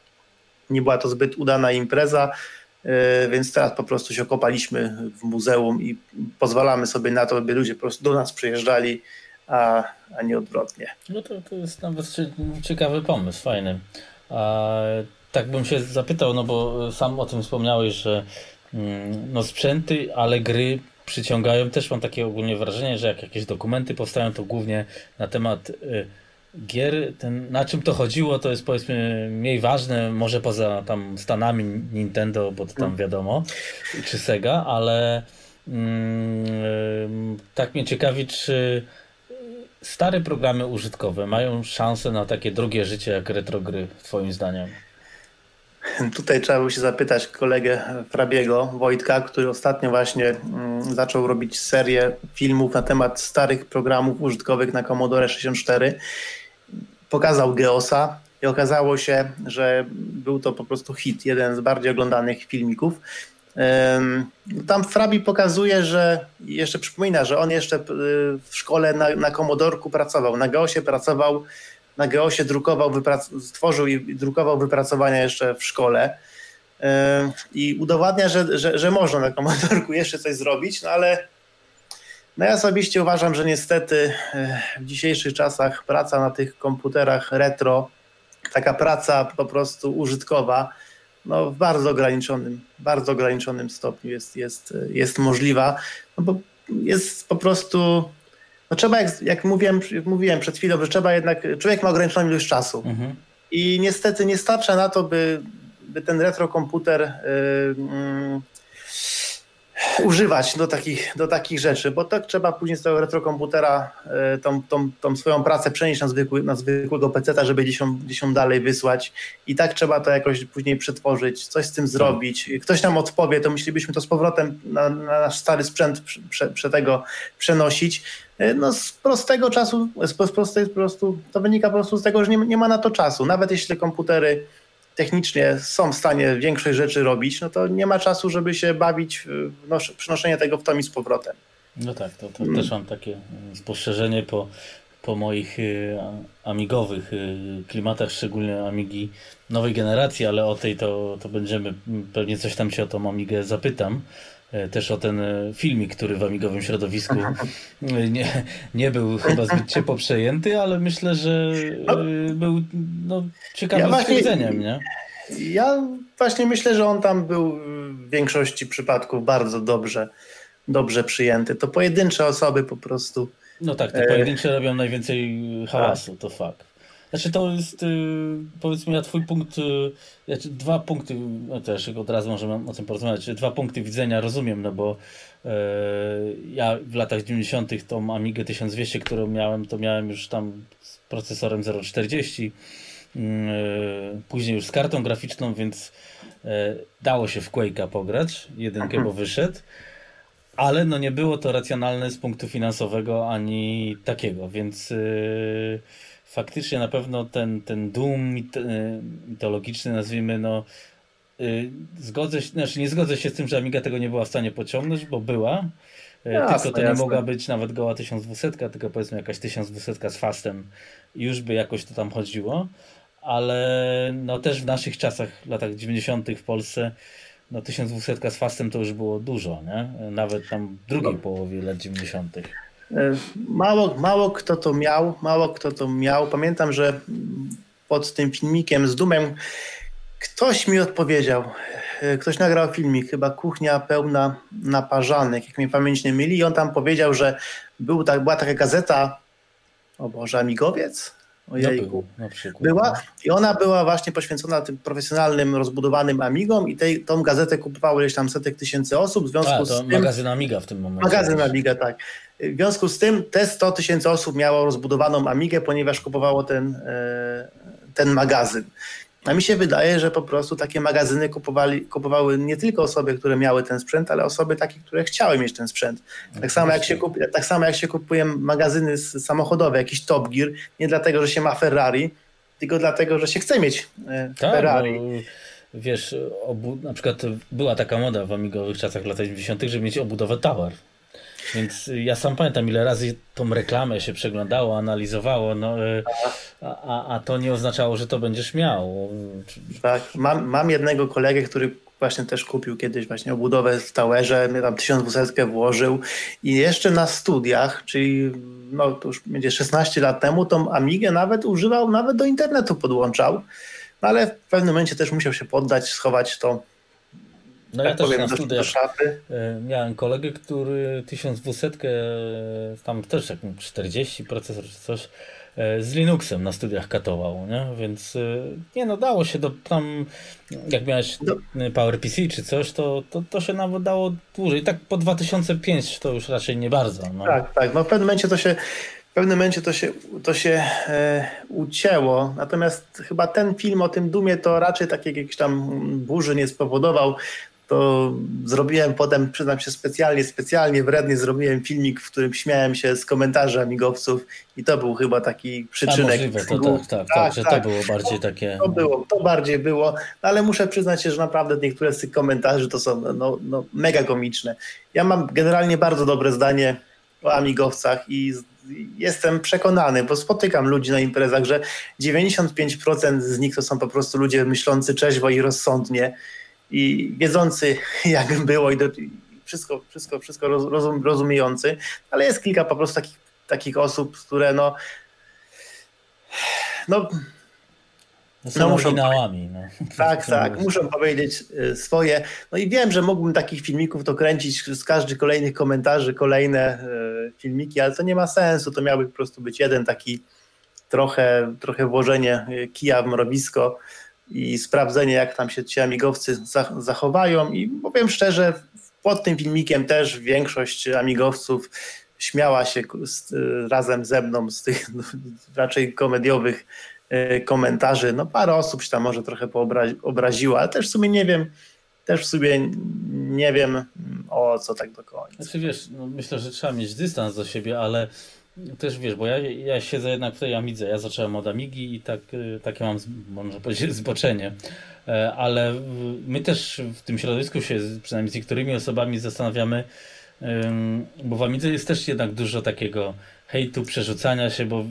B: nie była to zbyt udana impreza, e, więc teraz po prostu się okopaliśmy w muzeum i pozwalamy sobie na to, by ludzie po prostu do nas przyjeżdżali, a, a nie odwrotnie.
A: No to, to jest nawet ciekawy pomysł, fajny. A, tak bym się zapytał, no bo sam o tym wspomniałeś, że mm, no sprzęty, ale gry przyciągają. Też mam takie ogólnie wrażenie, że jak jakieś dokumenty powstają, to głównie na temat y, gier, ten, na czym to chodziło, to jest powiedzmy mniej ważne, może poza tam Stanami Nintendo, bo to tam mm. wiadomo, czy Sega, ale mm, tak mnie ciekawi, czy stare programy użytkowe mają szansę na takie drugie życie jak retro gry, twoim zdaniem?
B: Tutaj trzeba by się zapytać kolegę Frabiego, Wojtka, który ostatnio właśnie mm, zaczął robić serię filmów na temat starych programów użytkowych na Commodore 64 pokazał Geosa, i okazało się, że był to po prostu hit, jeden z bardziej oglądanych filmików. Tam Frabi pokazuje, że jeszcze przypomina, że on jeszcze w szkole na, na Komodorku pracował, na Geosie pracował, na Geosie drukował, stworzył i drukował wypracowania jeszcze w szkole i udowadnia, że, że, że można na Komodorku jeszcze coś zrobić, no ale no ja osobiście uważam, że niestety w dzisiejszych czasach praca na tych komputerach retro, taka praca po prostu użytkowa, no w bardzo ograniczonym, bardzo ograniczonym stopniu jest, jest, jest możliwa, no bo jest po prostu, no trzeba, jak, jak mówiłem, mówiłem przed chwilą, że trzeba jednak, człowiek ma ograniczoną ilość czasu mhm. i niestety nie starcza na to, by, by ten retrokomputer yy, yy, używać do takich, do takich rzeczy, bo tak trzeba później z tego retrokomputera e, tą, tą, tą swoją pracę przenieść na, zwykły, na zwykłego peceta, żeby gdzieś ją, gdzieś ją dalej wysłać i tak trzeba to jakoś później przetworzyć, coś z tym zrobić. Ktoś nam odpowie, to myślelibyśmy to z powrotem na, na nasz stary sprzęt prze, prze tego przenosić. E, no z prostego czasu, z prostej po prostu, to wynika po prostu z tego, że nie, nie ma na to czasu. Nawet jeśli te komputery technicznie są w stanie większość rzeczy robić, no to nie ma czasu, żeby się bawić w przynoszenie tego w tom i z powrotem.
A: No tak, to, to też mam takie mm, spostrzeżenie po, po moich y, amigowych y, klimatach, szczególnie amigi nowej generacji, ale o tej to, to będziemy, pewnie coś tam się o tą amigę zapytam. E, też o ten e, filmik, który w amigowym środowisku nie, nie był chyba zbyt ciepło przejęty, ale myślę, że no. e, był no, ciekawym ja stwierdzeniem, nie?
B: Ja właśnie myślę, że on tam był w większości przypadków bardzo dobrze, dobrze przyjęty. To pojedyncze osoby po prostu.
A: No tak, te pojedyncze robią najwięcej hałasu, tak. to fakt. Znaczy to jest, y, powiedzmy, ja twój punkt, y, znaczy dwa punkty, no też od razu możemy o tym porozmawiać, dwa punkty widzenia rozumiem, no bo e, ja w latach 90. tą Amigę 1200, którą miałem, to miałem już tam z procesorem 040, mm, e, później już z kartą graficzną, więc e, dało się w Quake'a pograć, jedynkę, bo wyszedł ale no nie było to racjonalne z punktu finansowego ani takiego, więc yy, faktycznie na pewno ten, ten Doom mitologiczny, nazwijmy, no yy, zgodzę się, znaczy nie zgodzę się z tym, że Amiga tego nie była w stanie pociągnąć, bo była, y, jasne, tylko to nie jasne. mogła być nawet goła 1200, tylko powiedzmy jakaś 1200 z fastem już by jakoś to tam chodziło, ale no też w naszych czasach, latach 90. w Polsce no 1200 z fastem to już było dużo, nie? Nawet tam w drugiej no. połowie lat 90.
B: E, mało, mało kto to miał, mało kto to miał. Pamiętam, że pod tym filmikiem z Dumem ktoś mi odpowiedział, e, ktoś nagrał filmik, chyba kuchnia pełna naparzanek, jak mi pamięć nie myli i on tam powiedział, że był tak, była taka gazeta, o Boże, Amigowiec? Ojejku. No był, była no. i ona była właśnie poświęcona tym profesjonalnym, rozbudowanym Amigom i tej, tą gazetę kupowały już tam setek tysięcy osób. W związku A, to z tym,
A: magazyn Amiga w tym momencie.
B: Magazyn Amiga, tak. W związku z tym te 100 tysięcy osób miało rozbudowaną Amigę, ponieważ kupowało ten, e, ten magazyn. A mi się wydaje, że po prostu takie magazyny kupowali, kupowały nie tylko osoby, które miały ten sprzęt, ale osoby takie, które chciały mieć ten sprzęt. Tak samo jak się, kup, tak samo jak się kupuje magazyny samochodowe, jakiś Top Gear, nie dlatego, że się ma Ferrari, tylko dlatego, że się chce mieć e, tak, Ferrari. No,
A: wiesz, obu, na przykład była taka moda w amigowych czasach lat 90., żeby mieć obudowę Tower. Więc ja sam pamiętam, ile razy tą reklamę się przeglądało, analizowało, no, e, a, a to nie oznaczało, że to będziesz miał.
B: Tak, mam, mam jednego kolegę, który właśnie też kupił kiedyś właśnie obudowę w Towerze, tam 1200 włożył i jeszcze na studiach, czyli no to już będzie 16 lat temu, tą Amigę nawet używał, nawet do internetu podłączał, no ale w pewnym momencie też musiał się poddać, schować to
A: no tak ja też na studiach e, miałem kolegę, który 1200, e, tam też jak 40 procesor czy coś, e, z Linuxem na studiach katował, nie? Więc nie no, dało się do tam, jak miałeś PowerPC czy coś, to, to, to się nawet dało dłużej. Tak po 2005 to już raczej nie bardzo. No.
B: Tak, tak. No w pewnym momencie to się w pewnym momencie to się, to się e, ucięło. Natomiast chyba ten film o tym Dumie to raczej takiej jakiejś tam burzy nie spowodował to zrobiłem potem, przyznam się specjalnie, specjalnie wrednie zrobiłem filmik, w którym śmiałem się z komentarzy amigowców i to był chyba taki przyczynek. A
A: możliwe, to, tak, tak, tak, że tak. to było bardziej takie...
B: To było, to bardziej było, no, ale muszę przyznać się, że naprawdę niektóre z tych komentarzy to są no, no, mega komiczne. Ja mam generalnie bardzo dobre zdanie o amigowcach i jestem przekonany, bo spotykam ludzi na imprezach, że 95% z nich to są po prostu ludzie myślący trzeźwo i rozsądnie i wiedzący, jak było i, do, wszystko, wszystko, wszystko rozum, rozumiejący, ale jest kilka po prostu takich, takich osób, które no,
A: no no, muszą oryginałami. No.
B: Tak, tak, muszą powiedzieć y, swoje. No i wiem, że mógłbym takich filmików to kręcić z każdych kolejnych komentarzy, kolejne y, filmiki, ale to nie ma sensu. To miałby po prostu być jeden taki trochę, trochę włożenie y, kija w mrowisko i sprawdzenie, jak tam się ci amigowcy zachowają. I powiem szczerze, pod tym filmikiem też większość amigowców śmiała się z, razem ze mną z tych no, raczej komediowych e, komentarzy. No parę osób się tam może trochę obraziło, ale też w sumie nie wiem, też w sumie nie wiem o co tak do końca.
A: Znaczy wiesz, no myślę, że trzeba mieć dystans do siebie, ale też wiesz, bo ja, ja siedzę jednak w tej Amidze. Ja zacząłem od Amigi i tak, y, takie mam, można powiedzieć, zboczenie. E, ale my też w tym środowisku się, przynajmniej z niektórymi osobami zastanawiamy, bo w Amidze jest też jednak dużo takiego hejtu, przerzucania się, bo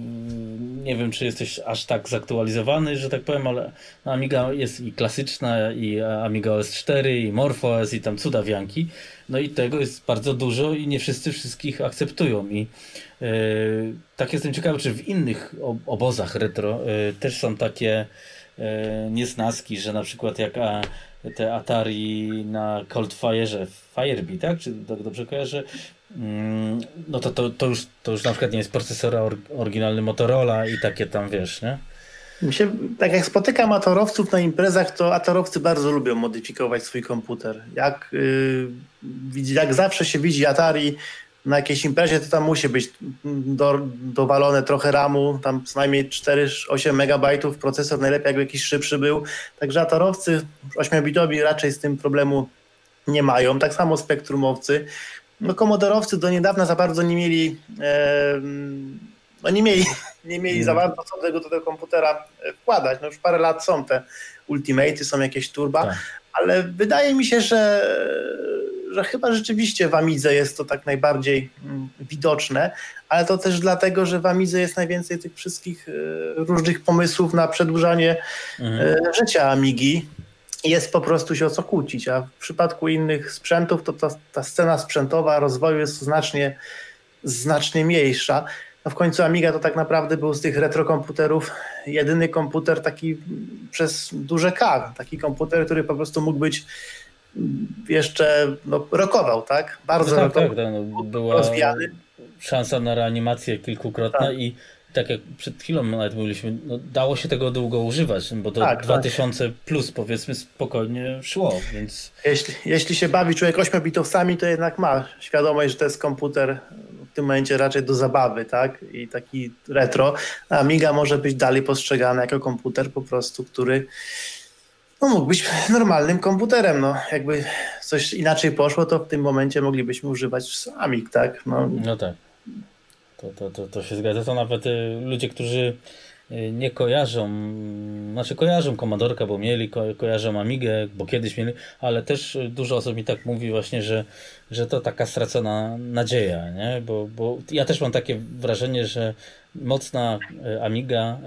A: nie wiem, czy jesteś aż tak zaktualizowany, że tak powiem, ale no, Amiga jest i klasyczna, i Amiga OS 4, i MorphOS, i tam cudawianki. No i tego jest bardzo dużo i nie wszyscy wszystkich akceptują. I yy, tak jestem ciekawy, czy w innych obozach retro yy, też są takie niesnaski, że na przykład jak a, te Atari na Cold Fire'ze, Firebee, tak? Czy dobrze kojarzę? Mm, no to, to, to, już, to już na przykład nie jest procesora or, oryginalny Motorola i takie tam, wiesz, nie?
B: Się, tak jak spotykam atorowców na imprezach, to atorowcy bardzo lubią modyfikować swój komputer. Jak, yy, jak zawsze się widzi Atari na jakiejś imprezie, to tam musi być do, dowalone trochę RAMu, tam co najmniej 4-8 megabajtów, procesor najlepiej jakby jakiś szybszy był. Także atorowcy 8-bitowi raczej z tym problemu nie mają. Tak samo spektrumowcy. No komodorowcy do niedawna za bardzo nie mieli e, no nie mieli, nie mieli za bardzo co tego do tego komputera e, wkładać. No już parę lat są te Ultimate'y, są jakieś turba, tak. ale wydaje mi się, że, że chyba rzeczywiście w Amidze jest to tak najbardziej mm, widoczne, ale to też dlatego, że w Amidze jest najwięcej tych wszystkich e, różnych pomysłów na przedłużanie mhm. E, życia Amigi jest po prostu się o co kłócić, a w przypadku innych sprzętów to ta, ta scena sprzętowa rozwoju jest znacznie, znacznie mniejsza. No w końcu Amiga to tak naprawdę był z tych retrokomputerów jedyny komputer taki przez duże K, taki komputer, który po prostu mógł być jeszcze no, rokował, tak?
A: Bardzo no tak, rokował, tak, no, była rozwijany. szansa na reanimację kilkukrotna tak. i tak jak przed chwilą nawet mówiliśmy, no, dało się tego długo używać, bo to tak, 2000 tak. plus powiedzmy spokojnie szło, więc...
B: Jeśli, jeśli się bawi człowiek 8 bitowcami, to jednak ma świadomość, że to jest komputer w tym momencie raczej do zabawy, tak? I taki retro. A Amiga może być dalej postrzegana jako komputer po prostu, który no, mógł być normalnym komputerem. No, jakby coś inaczej poszło, to w tym momencie moglibyśmy używać Amig, tak?
A: No, no tak. To, to, to, to się zgadza. To nawet y, ludzie, którzy y, nie kojarzą, znaczy kojarzą Commodorka, bo mieli, ko, kojarzą Amigę, bo kiedyś mieli, ale też dużo osób mi tak mówi właśnie, że, że to taka stracona nadzieja, nie? Bo, bo ja też mam takie wrażenie, że mocna y, Amiga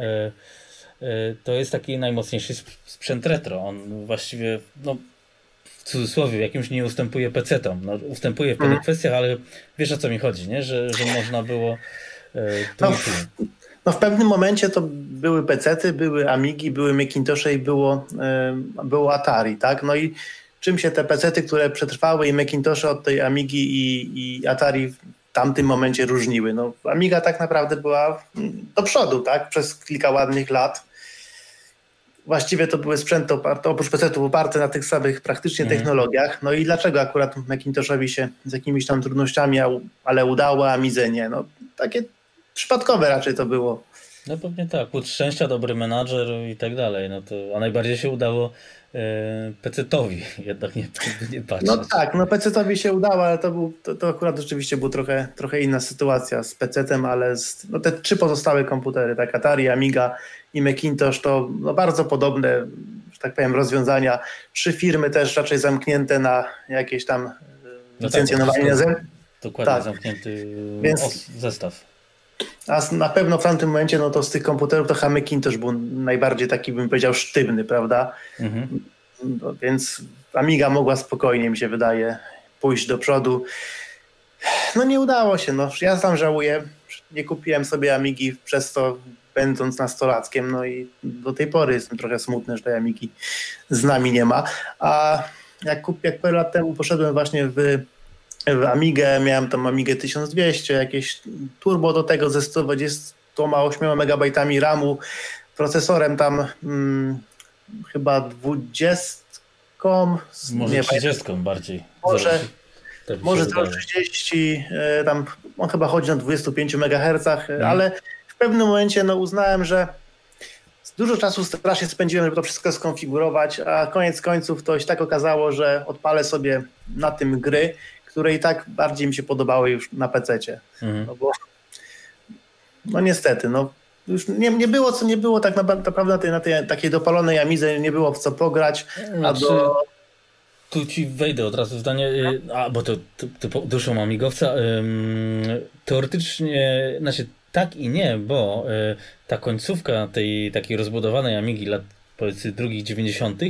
A: to jest taki najmocniejszy sprzęt retro. On właściwie, no w cudzysłowie, jakimś nie ustępuje PC-tom. No, ustępuje w pewnych mm. kwestiach, ale wiesz o co mi chodzi, nie? Że, że można było e,
B: no, no, w pewnym momencie to były PC-ty, były Amigi, były Macintoshe i było, e, było Atari, tak? No i czym się te PC-ty, które przetrwały i Macintoshe od tej Amigi i, i Atari w tamtym momencie różniły? No, Amiga tak naprawdę była do przodu, tak? Przez kilka ładnych lat właściwie to były sprzęty oparte, oprócz PC-ów oparte na tych samych praktycznie mhm. technologiach. No i dlaczego akurat Macintoshowi się z jakimiś tam trudnościami, ale udało, a Midze nie? No takie przypadkowe raczej to było.
A: No pewnie tak, płód szczęścia, dobry menadżer i tak dalej. No to, a najbardziej się udało PC-towi jednak nie, nie patrzeć.
B: No tak, no PC-towi się udało, ale to, był, to, to akurat rzeczywiście była trochę, trochę inna sytuacja z PC-tem, ale z, no te trzy pozostałe komputery, tak Atari, Amiga i Macintosh to no bardzo podobne, że tak powiem, rozwiązania. Trzy firmy też raczej zamknięte na jakieś tam no licencjonowanie.
A: Tak, dokładnie tak. zamknięty Więc, zestaw.
B: A na pewno w tamtym momencie, no to z tych komputerów to Hamekin też był najbardziej taki, bym powiedział, sztywny, prawda? Mhm. No, więc Amiga mogła spokojnie, mi się wydaje, pójść do przodu. No nie udało się, no ja sam żałuję. Nie kupiłem sobie Amigi przez to, będąc nastolatkiem, no i do tej pory jestem trochę smutny, że tej Amigi z nami nie ma. A jak, jak parę lat temu poszedłem właśnie w w Amigę, miałem tam Amigę 1200, jakieś turbo do tego ze 128 MB RAMu, procesorem tam hmm, chyba 20,
A: może nie 30 pamiętam. bardziej.
B: Może, może 30, e, tam on chyba chodzi na 25 MHz, hmm. ale w pewnym momencie no, uznałem, że dużo czasu strasznie spędziłem, żeby to wszystko skonfigurować, a koniec końców to się tak okazało, że odpalę sobie na tym gry które i tak bardziej mi się podobały już na PC-cie. Mhm. No bo no niestety, no już nie, nie było co nie było tak naprawdę na tej, na tej takiej dopalonej Amidze nie było w co pograć, znaczy, a do...
A: Tu ci wejdę od razu w zdanie, y, a bo to, to, to duszą amigowca. Teoretycznie, znaczy tak i nie, bo y, ta końcówka tej takiej rozbudowanej Amigi lat powiedzmy drugich 90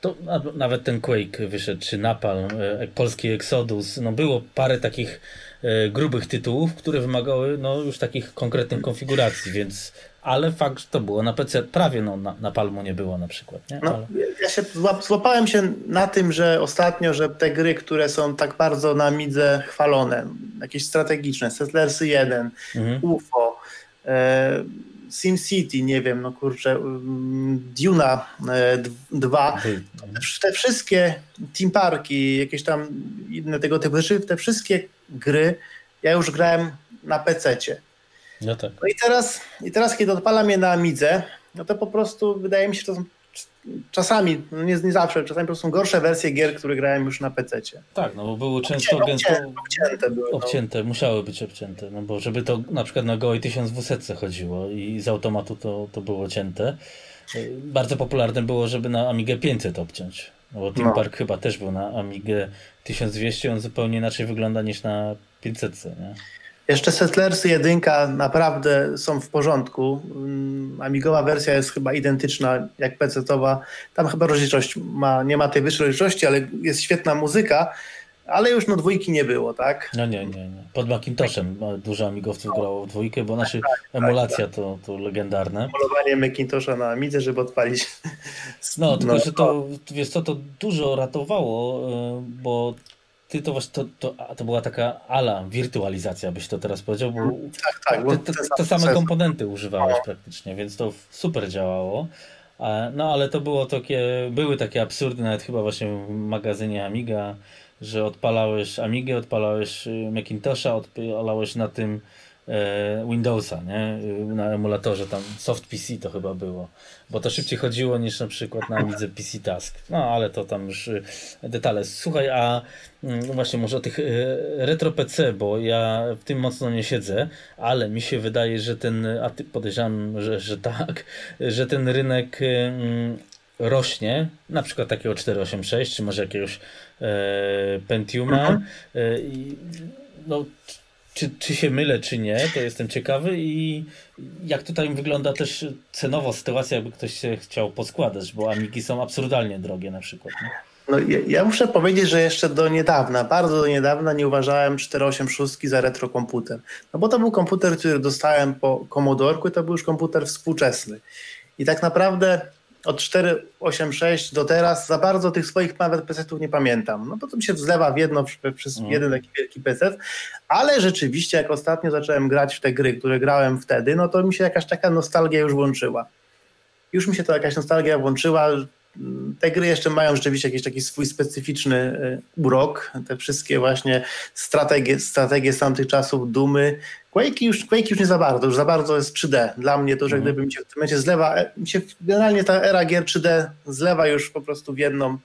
A: to nawet ten Quake wyszedł, czy Napalm, e, polski Exodus, no było parę takich e, grubych tytułów, które wymagały no, już takich konkretnych konfiguracji, więc ale fakt, że to było na PC, prawie no, na, na Palmu nie było na przykład. Nie?
B: No, ale... Ja się złapałem się na tym, że ostatnio, że te gry, które są tak bardzo na midze chwalone, jakieś strategiczne, Settlersy 1, mhm. UFO, e, SimCity, nie wiem, no kurczę, mm, Duna 2, e, te wszystkie Team Parki, jakieś tam inne tego typu rzeczy, te wszystkie gry ja już grałem na PC-cie. No, tak. no i teraz, i teraz, kiedy odpalam je na Amidze, no to po prostu wydaje mi się, że to są czasami, no nie, nie zawsze, czasami po prostu są gorsze wersje gier, które grałem już na PC.
A: Tak, no bo były często
B: obcięte, gęsto, obcięte, były,
A: no. obcięte musiały być obcięte, no bo żeby to na przykład na Go'i 1200 chodziło i z automatu to, to było cięte. Bardzo popularne było, żeby na Amigę 500 obciąć. No bo Team no. Park chyba też był na Amigę 1200, on zupełnie inaczej wygląda niż na 500, nie?
B: Jeszcze Settlersy 1 naprawdę są w porządku. Mm, Amigowa wersja jest chyba identyczna jak PC-towa. Tam chyba rozdzielczość ma, nie ma tej wyższej rozdzielczości, ale jest świetna muzyka, ale już no dwójki nie było, tak?
A: No nie, nie, nie. Pod Macintoshem dużo amigowców grało w dwójkę, bo nasza tak, tak, emulacja tak, to, to legendarne.
B: Emulowanie Macintosha na Amidze, żeby odpalić.
A: No, tylko no, że to, wiesz co, to dużo ratowało, y, bo ty to właśnie, to, to, to była taka ala wirtualizacja, byś to teraz powiedział, bo tak, tak, bo te, te, te same komponenty używałeś no. praktycznie, więc to super działało. No ale to było takie, były takie absurdy, nawet chyba właśnie w magazynie Amiga, że odpalałeś Amigę, odpalałeś y, Macintosha, odpalałeś na tym Windowsa, nie? Na emulatorze tam Soft PC to chyba było, bo to szybciej chodziło niż na przykład na Amidze PC Task. No ale to tam już y, detale. Słuchaj, a mm, właśnie może o tych y, retro PC, bo ja w tym mocno nie siedzę, ale mi się wydaje, że ten, a ty podejrzewam, że, że tak, że ten rynek y, mm, rośnie, na przykład takiego 486, czy może jakiegoś e, Pentiuma. E, no, czy, czy się mylę, czy nie, to jestem ciekawy i jak tutaj wygląda też cenowo sytuacja, jakby ktoś się chciał poskładać, bo Amigi są absurdalnie drogie na przykład. Nie?
B: No, ja, ja, muszę powiedzieć, że jeszcze do niedawna, bardzo do niedawna nie uważałem 486 za retrokomputer. No bo to był komputer, który dostałem po Commodorku i to był już komputer współczesny. I tak naprawdę od 486 do teraz za bardzo tych swoich nawet PC-ów nie pamiętam. No to to mi się wzlewa w jedno przez mm. jeden taki wielki PC, ale rzeczywiście jak ostatnio zacząłem grać w te gry, które grałem wtedy, no to mi się jakaś taka nostalgia już włączyła. Już mi się to jakaś nostalgia włączyła, te gry jeszcze mają rzeczywiście jakiś taki swój specyficzny e, urok. Te wszystkie właśnie strategie, strategie z tamtych czasów, dumy. Quake już, Quake już nie za bardzo, już za bardzo jest 3D. Dla mnie to, że mhm. gdyby mi się w tym momencie zlewa, e, mi się generalnie ta era gier 3D zlewa już po prostu w jedną,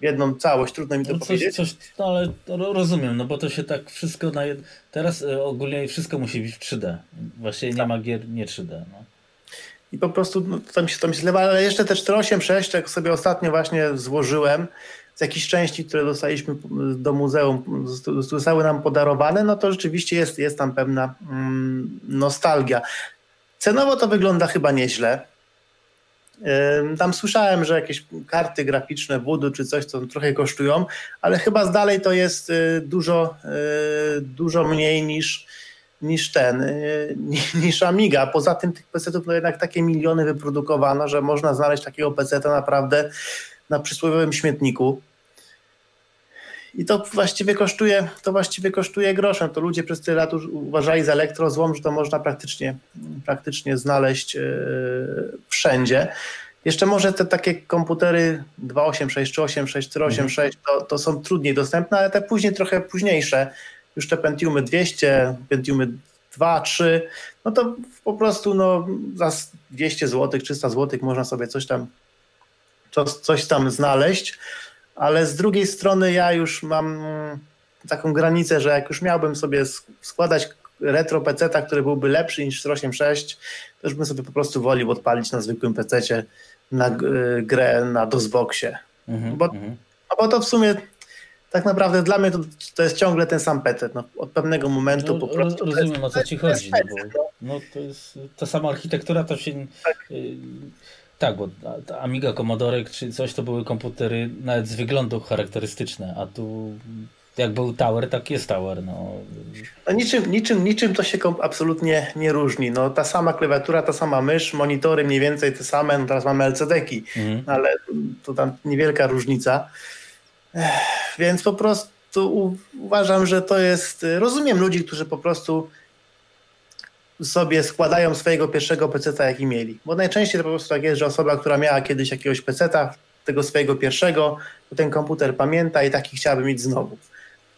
B: w jedną całość, trudno mi to no coś, powiedzieć. Coś,
A: no ale rozumiem, no bo to się tak wszystko na jed... teraz e, ogólnie wszystko musi być w 3D. Właściwie nie tak. ma gier nie 3D. No
B: i po prostu no, to, mi się, to mi się zlewa, ale jeszcze te 486, jak sobie ostatnio właśnie złożyłem, z jakichś części, które dostaliśmy do muzeum, zostały nam podarowane, no to rzeczywiście jest, jest tam pewna mm, nostalgia. Cenowo to wygląda chyba nieźle. Tam słyszałem, że jakieś karty graficzne Voodoo czy coś, to trochę kosztują, ale chyba z dalej to jest y, dużo, y, dużo mniej niż, niż ten, y, niż Amiga. Poza tym tych PC-ów no jednak takie miliony wyprodukowano, że można znaleźć takiego PC-ta naprawdę na przysłowiowym śmietniku. I to właściwie kosztuje, to właściwie kosztuje groszem. To ludzie przez tyle lat uważali za elektrozłom, że to można praktycznie, praktycznie znaleźć yy, wszędzie. Jeszcze może te takie komputery 286 czy 86 czy 86 to, to są trudniej dostępne, ale te później trochę późniejsze już te Pentiumy 200, Pentiumy 2, 3, no to po prostu no, za 200 zł, 300 zł można sobie coś tam, coś, coś tam znaleźć, ale z drugiej strony ja już mam taką granicę, że jak już miałbym sobie składać retro PC, który byłby lepszy niż 486, to już bym sobie po prostu wolił odpalić na zwykłym PC na grę na DOSBoxie. -hmm, bo, mm -hmm. bo to w sumie tak naprawdę dla mnie to, to jest ciągle ten sam petet. No, od pewnego momentu no, po prostu.
A: Rozumiem jest, o co ci chodzi. no, bo, no. to jest ta sama architektura to się. Tak. Y, tak, bo Amiga, Commodore czy coś to były komputery nawet z wyglądu charakterystyczne, a tu jak był Tower, tak jest Tower. No.
B: no niczym, niczym, niczym to się absolutnie nie różni. No, ta sama klawiatura, ta sama mysz, monitory mniej więcej te same, no teraz mamy LCD-ki, mhm. ale to tam niewielka różnica. Więc po prostu uważam, że to jest. Rozumiem ludzi, którzy po prostu sobie składają swojego pierwszego peceta, jaki mieli. Bo najczęściej to po prostu tak jest, że osoba, która miała kiedyś jakiegoś peceta, tego swojego pierwszego, to ten komputer pamięta i taki chciałaby mieć znowu.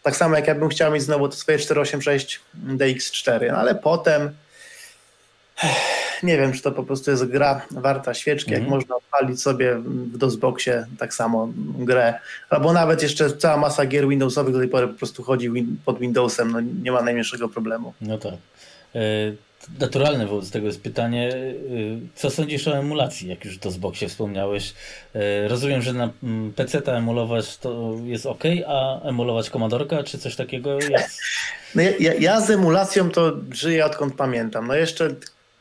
B: Tak samo jak ja bym chciał mieć znowu to swoje 486 DX4, no ale potem nie wiem, czy to po prostu jest gra warta świeczki, mm. jak mhm. można odpalić sobie w DOSBoxie tak samo grę, albo nawet jeszcze cała masa gier Windowsowych do tej pory po prostu chodzi pod Windowsem, no nie ma najmniejszego problemu.
A: No tak. E, naturalne wobec tego jest pytanie, e, co sądzisz o emulacji, jak już to z wspomniałeś. E, rozumiem, że na PC ta emulować to jest ok, a emulować Commodorka, czy coś takiego jest?
B: No ja, ja, z emulacją to żyję odkąd pamiętam. No jeszcze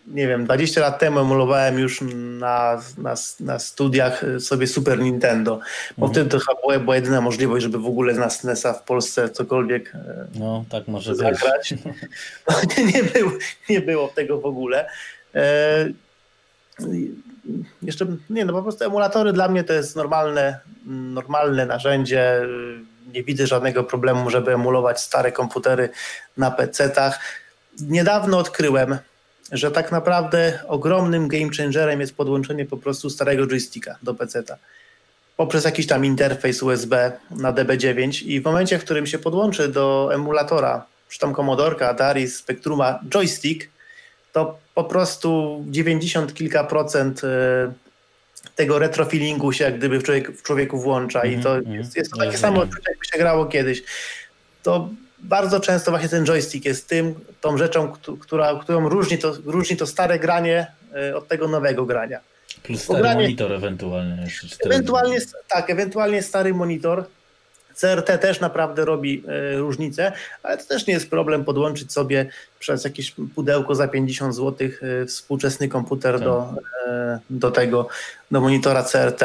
B: nie wiem, 20 lat temu emulowałem już na, na, na studiach sobie Super Nintendo, bo mhm. wtedy to chyba była, była jedyna możliwość, żeby w ogóle na SNESa w Polsce cokolwiek
A: e, no, tak może zagrać.
B: No, nie, nie, było, nie było tego w ogóle. E, jeszcze, nie no po prostu emulatory dla mnie to jest normalne, normalne narzędzie. Nie widzę żadnego problemu, żeby emulować stare komputery na PC-tach. Niedawno odkryłem, że tak naprawdę ogromnym game changerem jest podłączenie po prostu starego joysticka do PC-ta poprzez jakiś tam interfejs USB na DB9 i w momencie, w którym się podłączy do emulatora, czy tam Commodorka, Atari, Spectruma joystick, to po prostu 90 kilka procent e, tego retrofeelingu się jak gdyby w, człowiek, w człowieku włącza i to mm, jest, jest to takie samo, jakby się grało kiedyś. To bardzo często właśnie ten joystick jest tym, tą rzeczą, która, którą różni to, różni to stare granie e, od tego nowego grania.
A: Plus stary granie, monitor ewentualnie.
B: Ewentualnie, tak, ewentualnie stary monitor. CRT też naprawdę robi e, różnicę, ale to też nie jest problem podłączyć sobie przez jakieś pudełko za 50 zł e, współczesny komputer tak. do, do tego, do monitora CRT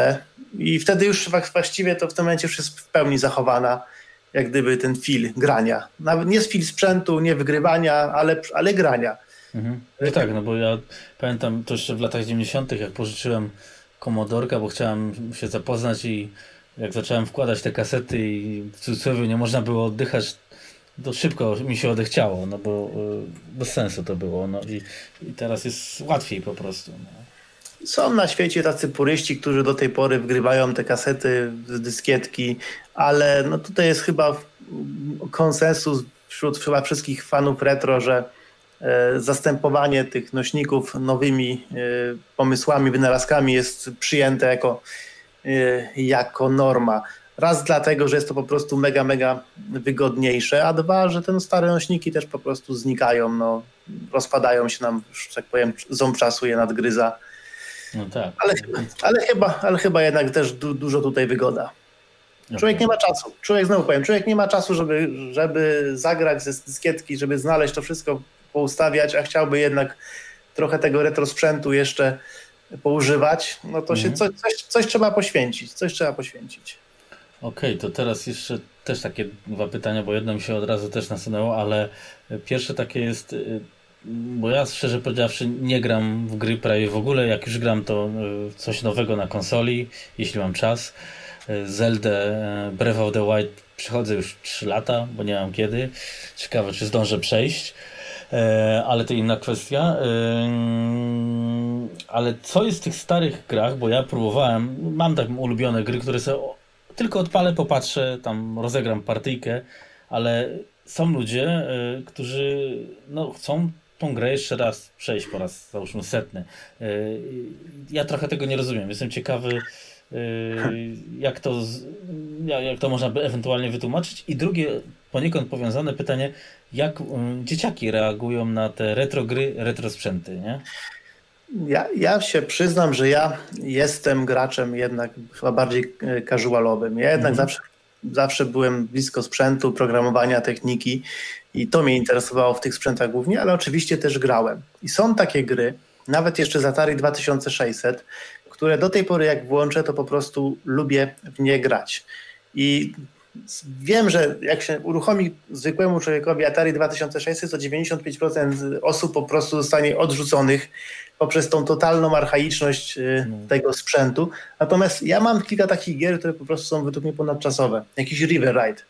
B: i wtedy już właściwie to w tym momencie już jest w pełni zachowana jak gdyby ten fil grania. Nawet nie z fil sprzętu, nie wygrywania, ale, ale grania.
A: Mhm. No tak, no bo ja pamiętam to jeszcze w latach 90., jak pożyczyłem komodorka, bo chciałem się zapoznać i jak zacząłem wkładać te kasety i w cudzysłowie nie można było oddychać, to szybko mi się odechciało, no bo y, bez sensu to było. No i, i teraz jest łatwiej po prostu. No.
B: Są na świecie tacy puryści, którzy do tej pory wgrywają te kasety, dyskietki, ale no tutaj jest chyba konsensus wśród chyba wszystkich fanów retro, że e, zastępowanie tych nośników nowymi e, pomysłami, wynalazkami jest przyjęte jako, e, jako norma. Raz dlatego, że jest to po prostu mega, mega wygodniejsze, a dwa, że te stare nośniki też po prostu znikają, no, rozpadają się nam, że tak powiem, ząb czasu je nadgryza. No tak. Ale, ale, chyba, ale chyba jednak też du, dużo tutaj wygoda. Człowiek nie ma czasu. Człowiek, znowu powiem, człowiek nie ma czasu, żeby, żeby zagrać ze dyskietki, żeby znaleźć to wszystko, poustawiać, a chciałby jednak trochę tego retrosprzętu jeszcze poużywać, no to się mhm. coś, coś, coś trzeba poświęcić. Coś trzeba poświęcić.
A: Okej, okay, to teraz jeszcze też takie dwa pytania, bo jedno mi się od razu też nasunęło, ale pierwsze takie jest, y, bo ja szczerze powiedziawszy nie gram w gry prawie w ogóle, jak już gram to y, coś nowego na konsoli, jeśli mam czas. Y, Zelda Breath of the Wild przychodzę już 3 lata, bo nie mam kiedy. Ciekawe, czy zdążę przejść. E, ale to inna kwestia. Ale co jest w tych starych grach, bo ja próbowałem, mam tak ulubione gry, które są tylko odpalę, popatrzę, tam rozegram partyjkę, ale są ludzie, którzy no, chcą tą grę jeszcze raz przejść po raz, załóżmy, setny. Y, ja trochę tego nie rozumiem. Jestem ciekawy, y, jak to, jak to można by ewentualnie wytłumaczyć. I drugie, poniekąd powiązane pytanie, jak dzieciaki reagują na te retro gry, retro sprzęty, nie?
B: Ja, ja się przyznam, że ja jestem graczem jednak chyba bardziej e, casualowym. Ja jednak mhm. zawsze, zawsze byłem blisko sprzętu, programowania, techniki i to mnie interesowało w tych sprzętach głównie, ale oczywiście też grałem. I są takie gry, nawet jeszcze z Atari 2600, które do tej pory jak włączę, to po prostu lubię w nie grać. I wiem, że jak się uruchomi zwykłemu człowiekowi Atari 2600, to 95% osób po prostu zostanie odrzuconych poprzez tą totalną archaiczność y, no. tego sprzętu. Natomiast ja mam kilka takich gier, które po prostu są według mnie ponadczasowe. Jakiś River Ride,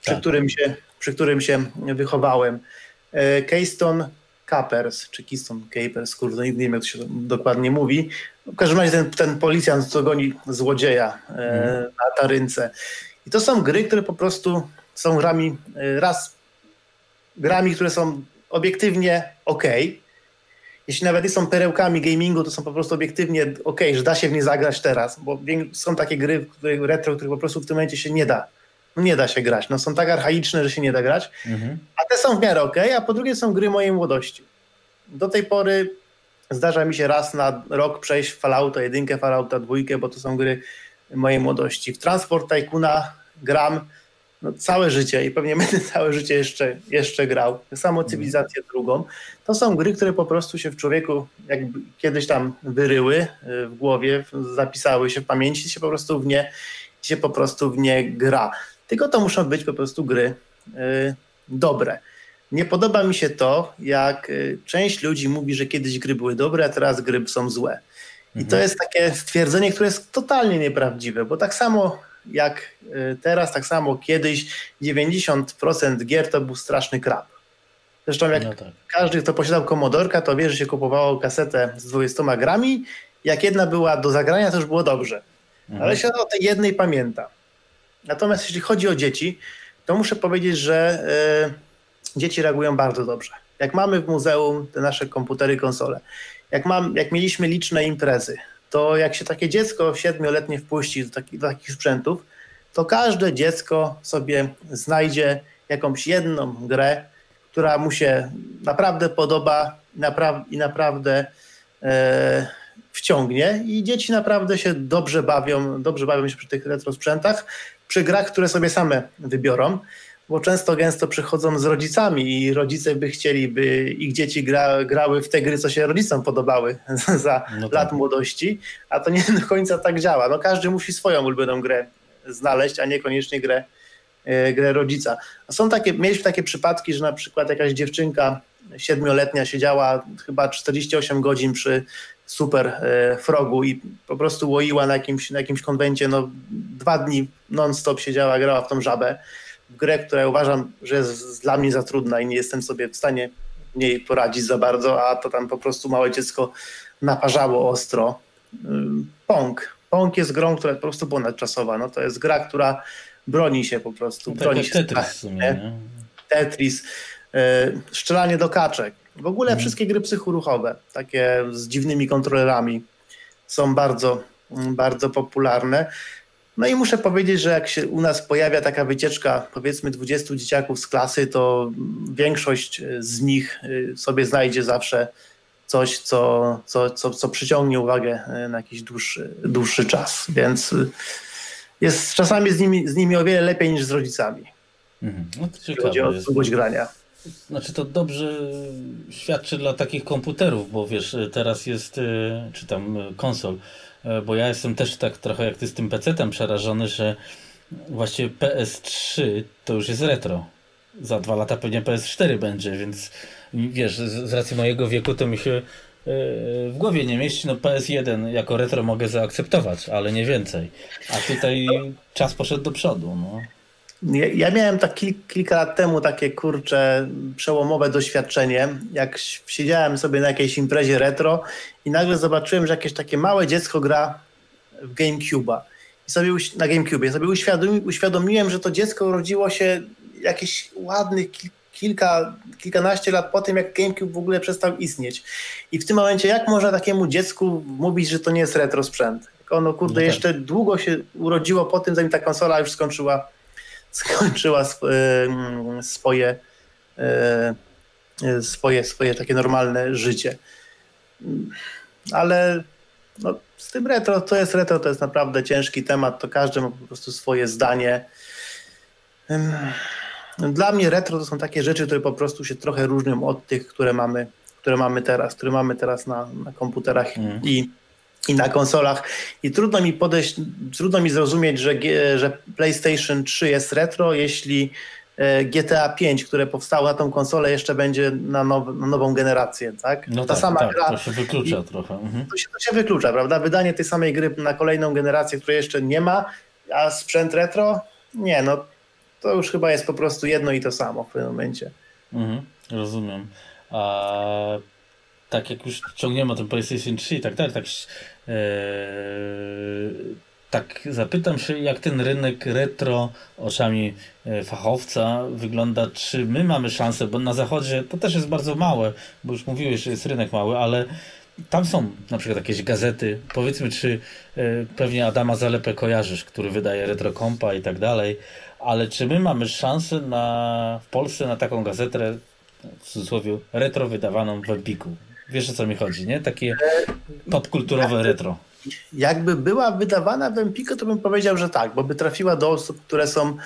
B: przy, tak. którym, się, którym się wychowałem. E, Keystone Capers, czy Keystone Capers, kurde, nie wiem jak to się dokładnie mówi. W każdym razie ten, ten policjant, co goni złodzieja mm. na tarynce. I to są gry, które po prostu są grami, e, raz grami, które są obiektywnie ok, jeśli nawet nie są perełkami gamingu, to są po prostu obiektywnie ok, że da się w nie zagrać teraz, bo są takie gry, które, retro, których po prostu w tym momencie się nie da. Nie da się grać. No są tak archaiczne, że się nie da grać. Mhm. A te są w miarę ok, a po drugie są gry mojej młodości. Do tej pory zdarza mi się raz na rok przejść w Fallouta jedynkę, Fallouta dwójkę, bo to są gry mojej młodości. W Transport Tycoona gram no, całe życie i pewnie będę całe życie jeszcze, jeszcze grał. Samo mhm. cywilizację drugą. To są gry, które po prostu się w człowieku jakby kiedyś tam wyryły y, w głowie, zapisały się w pamięci, się po prostu w nie, się po prostu w nie gra. Tylko to muszą być po prostu gry y, dobre. Nie podoba mi się to, jak y, część ludzi mówi, że kiedyś gry były dobre, a teraz gry są złe. I to mhm. jest takie stwierdzenie, które jest totalnie nieprawdziwe, bo tak samo jak y, teraz, tak samo kiedyś 90% gier to był straszny krab. Zresztą jak no tak. każdy, kto posiadał komodorka, to wie, że się kupowało kasetę z 20 grami. Jak jedna była do zagrania, to już było dobrze. Mhm. Ale się o tej jednej pamięta. Natomiast jeśli chodzi o dzieci, to muszę powiedzieć, że y, dzieci reagują bardzo dobrze. Jak mamy w muzeum te nasze komputery, konsole, jak, mam, jak mieliśmy liczne imprezy, to jak się takie dziecko siedmioletnie wpuści do, taki, do takich sprzętów, to każde dziecko sobie znajdzie jakąś jedną grę, która mu się naprawdę podoba i naprawdę e, wciągnie i dzieci naprawdę się dobrze bawią, dobrze bawią się przy tych retro sprzętach, przy grach, które sobie same wybiorą bo często gęsto przychodzą z rodzicami i rodzice by chcieli, by ich dzieci gra, grały w te gry, co się rodzicom podobały za no tak. lat młodości, a to nie do końca tak działa. No każdy musi swoją ulubioną grę znaleźć, a niekoniecznie grę, e, grę rodzica. Są takie, mieliśmy takie przypadki, że na przykład jakaś dziewczynka siedmioletnia siedziała chyba 48 godzin przy super e, frogu i po prostu łoiła na jakimś, na jakimś konwencie, no dwa dni non-stop siedziała, grała w tą żabę grę, która uważam, że jest dla mnie za trudna i nie jestem sobie w stanie w niej poradzić za bardzo, a to tam po prostu małe dziecko naparzało ostro. Pong. Pong jest grą, która po prostu ponadczasowa. No to jest gra, która broni się po prostu.
A: No,
B: broni
A: tak
B: się
A: Tetris w?
B: Tetris, yy, strzelanie do kaczek. W ogóle mhm. wszystkie gry psychoruchowe, takie z dziwnymi kontrolerami, są bardzo, bardzo popularne. No i muszę powiedzieć, że jak się u nas pojawia taka wycieczka, powiedzmy 20 dzieciaków z klasy, to większość z nich y, sobie znajdzie zawsze coś, co, co, co, co przyciągnie uwagę y, na jakiś dłuższy, dłuższy czas. Więc jest czasami z nimi, z nimi o wiele lepiej niż z rodzicami.
A: Mhm. No to ciekawe chodzi
B: o długość grania.
A: Znaczy to dobrze świadczy dla takich komputerów, bo wiesz, teraz jest, czy tam konsol, E, bo ja jestem też tak trochę jak ty z tym PC-tem przerażony, że właściwie PS3 to już jest retro. Za dwa lata pewnie PS4 będzie, więc wiesz, z, racji mojego wieku to mi się w głowie nie mieści. No PS1 jako retro mogę zaakceptować, ale nie więcej. A tutaj czas poszedł do przodu. No.
B: Ja, miałem tak kil, kilka lat temu takie kurcze przełomowe doświadczenie, jak siedziałem sobie na jakiejś imprezie retro i nagle zobaczyłem, że jakieś takie małe dziecko gra w GameCube'a. I sobie na GameCube. sobie uświadomi, uświadomiłem, że to dziecko urodziło się jakieś ładnych kilka, kilkanaście lat po tym, jak GameCube w ogóle przestał istnieć. I w tym momencie, jak można takiemu dziecku mówić, że to nie jest retro sprzęt? Ono, kurde, no tak. jeszcze długo się urodziło po tym, zanim ta konsola już skończyła skończyła swoje, e, swoje, swoje takie normalne życie. Ale no, z tym retro, to jest retro, to jest naprawdę ciężki temat, to każdy ma po prostu swoje zdanie. Dla mnie retro to są takie rzeczy, które po prostu się trochę różnią od tych, które mamy, które mamy teraz, które mamy teraz na, na komputerach mm. i i na konsolach. I trudno mi podejść, trudno mi zrozumieć, że, że PlayStation 3 jest retro, jeśli e, GTA 5, które powstało na tą konsolę, jeszcze będzie na, now, na nową generację, tak?
A: No Ta tak, sama tak, gra. To się wyklucza trochę. Mhm.
B: To, się, to się wyklucza, prawda? Wydanie tej samej gry na kolejną generację, której jeszcze nie ma, a sprzęt retro? Nie, no to już chyba jest po prostu jedno i to samo w tym momencie.
A: Mhm, rozumiem. A tak jak już ciągniemy o ten PlayStation 3 i tak dalej, tak tak zapytam się, jak ten rynek retro oczami e, fachowca wygląda, czy my mamy szansę, bo na zachodzie to też jest bardzo małe, bo już mówiłeś, że jest rynek mały, ale tam są na przykład jakieś gazety, powiedzmy, czy e, pewnie Adama Zalepę kojarzysz, który wydaje retro kompa i tak dalej, ale czy my mamy szansę na, w Polsce na taką gazetę, w cudzysłowie, retro wydawaną w Empiku? Wiesz o co mi chodzi, nie? Takie popkulturowe retro.
B: Jakby była wydawana w Empiku, to bym powiedział, że tak, bo by trafiła do osób, które są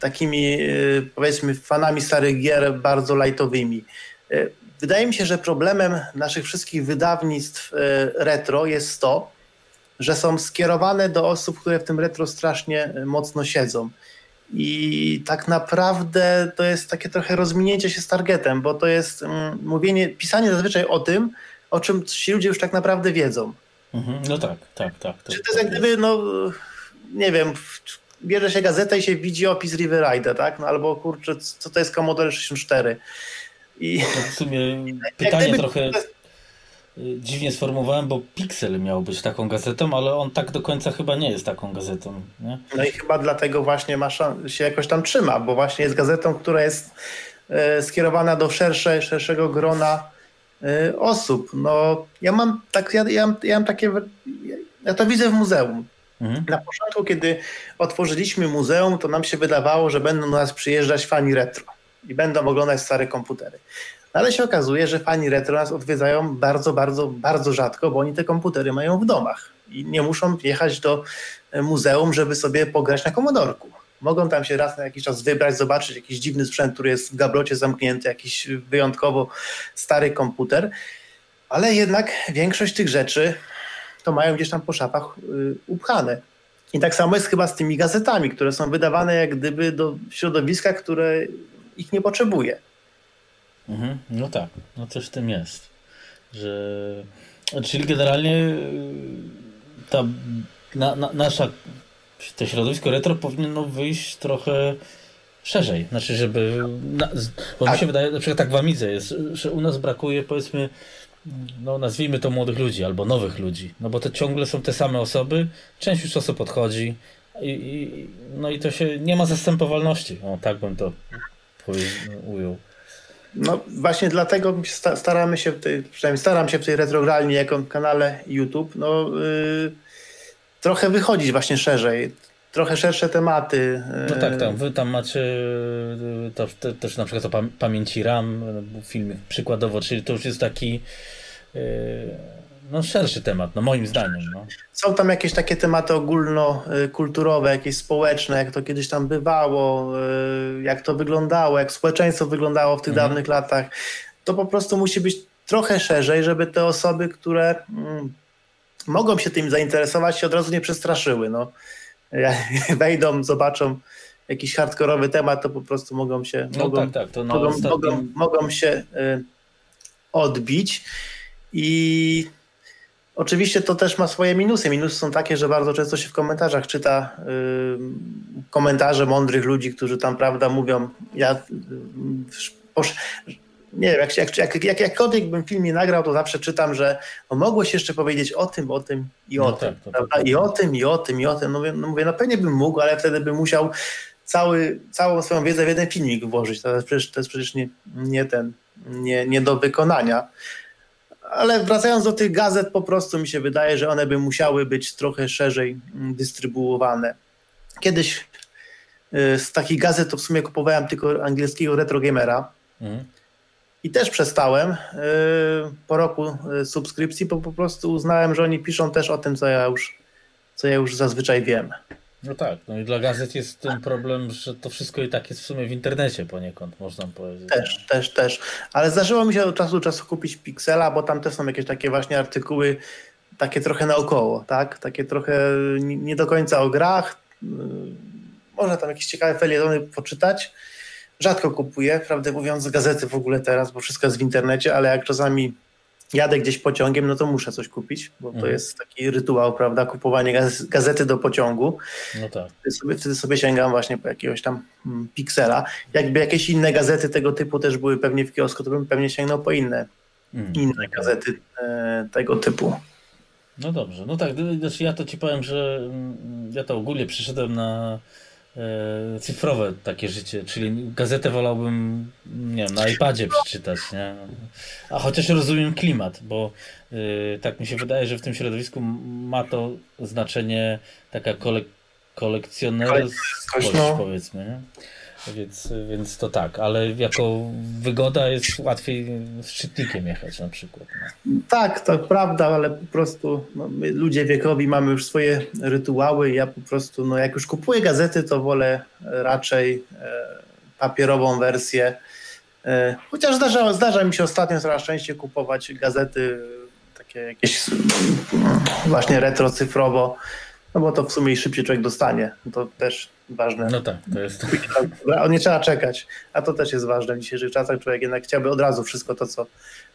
B: takimi y, powiedzmy fanami starych gier bardzo lightowymi. Y, wydaje mi się, że problemem naszych wszystkich wydawnictw y, retro jest to, że są skierowane do osób, które w tym retro strasznie mocno siedzą. I tak naprawdę to jest takie trochę rozminięcie się z targetem, bo to jest mm, mówienie, pisanie zazwyczaj o tym, o czym ci ludzie już tak naprawdę wiedzą.
A: Mhm, no tak, tak, tak.
B: To, Czy to jest jak gdyby, no nie wiem, bierze się gazetę i się widzi opis Riveride, tak? No, albo kurczę, co to jest Commodore 64.
A: I no w sumie pytanie gdyby, trochę dziwnie sformułowałem, bo Pixel miał być taką gazetą, ale on tak do końca chyba nie jest taką gazetą. Nie?
B: No i chyba dlatego właśnie ma się jakoś tam trzyma, bo właśnie jest gazetą, która jest e, skierowana do szersze, szerszego grona e, osób. No, ja mam tak, ja, ja, ja mam takie, ja to widzę w muzeum. Mhm. Na początku, kiedy otworzyliśmy muzeum, to nam się wydawało, że będą do nas przyjeżdżać fani retro i będą oglądać stare komputery. Ale się okazuje, że fani retro nas odwiedzają bardzo, bardzo, bardzo rzadko, bo oni te komputery mają w domach i nie muszą jechać do e, muzeum, żeby sobie pograć na komodorku. Mogą tam się raz na jakiś czas wybrać, zobaczyć jakiś dziwny sprzęt, który jest w gablocie zamknięty, jakiś wyjątkowo stary komputer, ale jednak większość tych rzeczy to mają gdzieś tam po szafach y, upchane. I tak samo jest chyba z tymi gazetami, które są wydawane jak gdyby do środowiska, które ich nie potrzebuje.
A: Mhm, no tak, no coś w tym jest. Że, czyli generalnie y, ta na, na, nasza to środowisko retro powinno wyjść trochę szerzej. Znaczy, żeby. Na, bo mi się wydaje, na przykład tak w Amidze jest, że u nas brakuje powiedzmy no nazwijmy to młodych ludzi albo nowych ludzi, no bo to ciągle są te same osoby, część już osób podchodzi i, i no i to się, nie ma zastępowalności, o tak bym to ujął.
B: No właśnie dlatego staramy się, przynajmniej staram się w tej retrogralni jako kanale YouTube, no yy, trochę wychodzić właśnie szerzej, trochę szersze tematy.
A: No tak, tam, wy tam macie to, to, też na przykład o pamięci RAM, film przykładowo, czyli to już jest taki yy, no szerszy temat, no moim zdaniem. No.
B: Są tam jakieś takie tematy ogólnokulturowe, jakieś społeczne, jak to kiedyś tam bywało, y, jak to wyglądało, jak społeczeństwo wyglądało w tych mhm. dawnych latach. To po prostu musi być trochę szerzej, żeby te osoby, które mm, mogą się tym zainteresować, się od razu nie przestraszyły. No. Wejdą, zobaczą jakiś hardkorowy temat, to po prostu mogą się, no mogą, tak, tak, to mogą, ostatnim... mogą, mogą się y, odbić. I Oczywiście to też ma swoje minusy. Minusy są takie, że bardzo często się w komentarzach czyta komentarze mądrych ludzi, którzy tam, prawda, mówią, ja y, nie wiem, jak, jak, jak, jak, jakkolwiek bym film nie nagrał, to zawsze czytam, że no, mogło się jeszcze powiedzieć o tym, o tym i o no tym, tak, prawda? I o tym, i o tym, i o tym. No, no mówię, no pewnie bym mógł, ale wtedy bym musiał cały, całą swoją wiedzę w jeden filmik włożyć. To jest przecież, to jest przecież nie, nie ten, nie, nie do wykonania ale wracając do tych gazet, po prostu mi się wydaje, że one by musiały być trochę szerzej mm, dystrybuowane. Kiedyś y, z takich gazet to w sumie kupowałem tylko angielskiego Retro Gamera. Mhm. I też przestałem y, po roku y, subskrypcji, bo po prostu uznałem, że oni piszą też o tym, co ja już, co ja już zazwyczaj wiem.
A: No tak, no i dla gazet jest ten problem, że to wszystko i tak jest w sumie w internecie poniekąd, można powiedzieć.
B: Też, też, też. Ale zdarzyło mi się od czasu do czasu kupić Pixela, bo tam też są jakieś takie właśnie artykuły, takie trochę naokoło, tak? Takie trochę nie do końca o grach. Yy, można tam jakieś ciekawe felietony poczytać. Rzadko kupuję, prawdę mówiąc, gazety w ogóle teraz, bo wszystko jest w internecie, ale jak czasami jadę gdzieś pociągiem, no to muszę coś kupić, bo to mhm. jest taki rytuał, prawda, kupowanie gazety do pociągu. No tak. Wtedy sobie, wtedy sobie sięgam właśnie po jakiegoś tam mm, piksela. Jakby jakieś inne gazety tego typu też były pewnie w kiosku, to bym pewnie sięgnął po inne, mm. inne gazety e, tego typu.
A: No dobrze, no tak, znaczy ja to ci powiem, że mm, ja to ogólnie przyszedłem na cyfrowe takie życie, czyli gazetę wolałbym, nie wiem, na iPadzie przeczytać, nie? A chociaż rozumiem klimat, bo yy, tak mi się wydaje, że w tym środowisku ma to znaczenie taka kolek kolekcjonerskość, no. powiedzmy, nie? Więc, więc to tak, ale jako wygoda jest łatwiej z czytnikiem jechać na przykład.
B: No. Tak, to prawda, ale po prostu no, my ludzie wiekowi mamy już swoje rytuały. Ja po prostu, no jak już kupuję gazety, to wolę raczej e, papierową wersję. E, chociaż zdarza, zdarza mi się ostatnio coraz częściej kupować gazety takie jakieś właśnie retro cyfrowo, no bo to w sumie szybciej człowiek dostanie. To też ważne.
A: No tak, to jest.
B: Nie trzeba czekać, a to też jest ważne w dzisiejszych czasach. Człowiek jednak chciałby od razu wszystko to, co,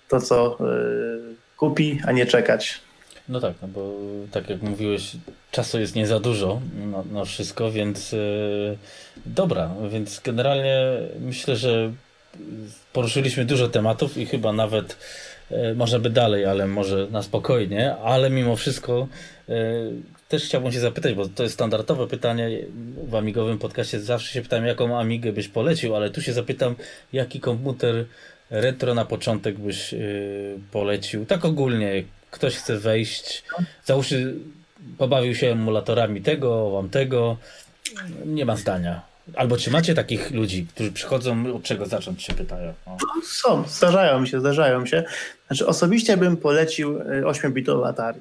B: to, co yy, kupi, a nie czekać.
A: No tak, no bo tak jak mówiłeś, czasu jest nie za dużo na, na wszystko, więc yy, dobra, więc generalnie myślę, że poruszyliśmy dużo tematów i chyba nawet yy, może by dalej, ale może na spokojnie, ale mimo wszystko yy, też chciałbym się zapytać, bo to jest standardowe pytanie w amigowym podcaście. Zawsze się pytam, jaką amigę byś polecił, ale tu się zapytam, jaki komputer retro na początek byś yy, polecił. Tak ogólnie, ktoś chce wejść, załóżmy, pobawił się emulatorami tego, wam tego, nie ma zdania. Albo czy macie takich ludzi, którzy przychodzą, od czego zacząć się pytają? O.
B: Są, zdarzają się, zdarzają się. Znaczy osobiście bym polecił 8-bitowy y, Atari.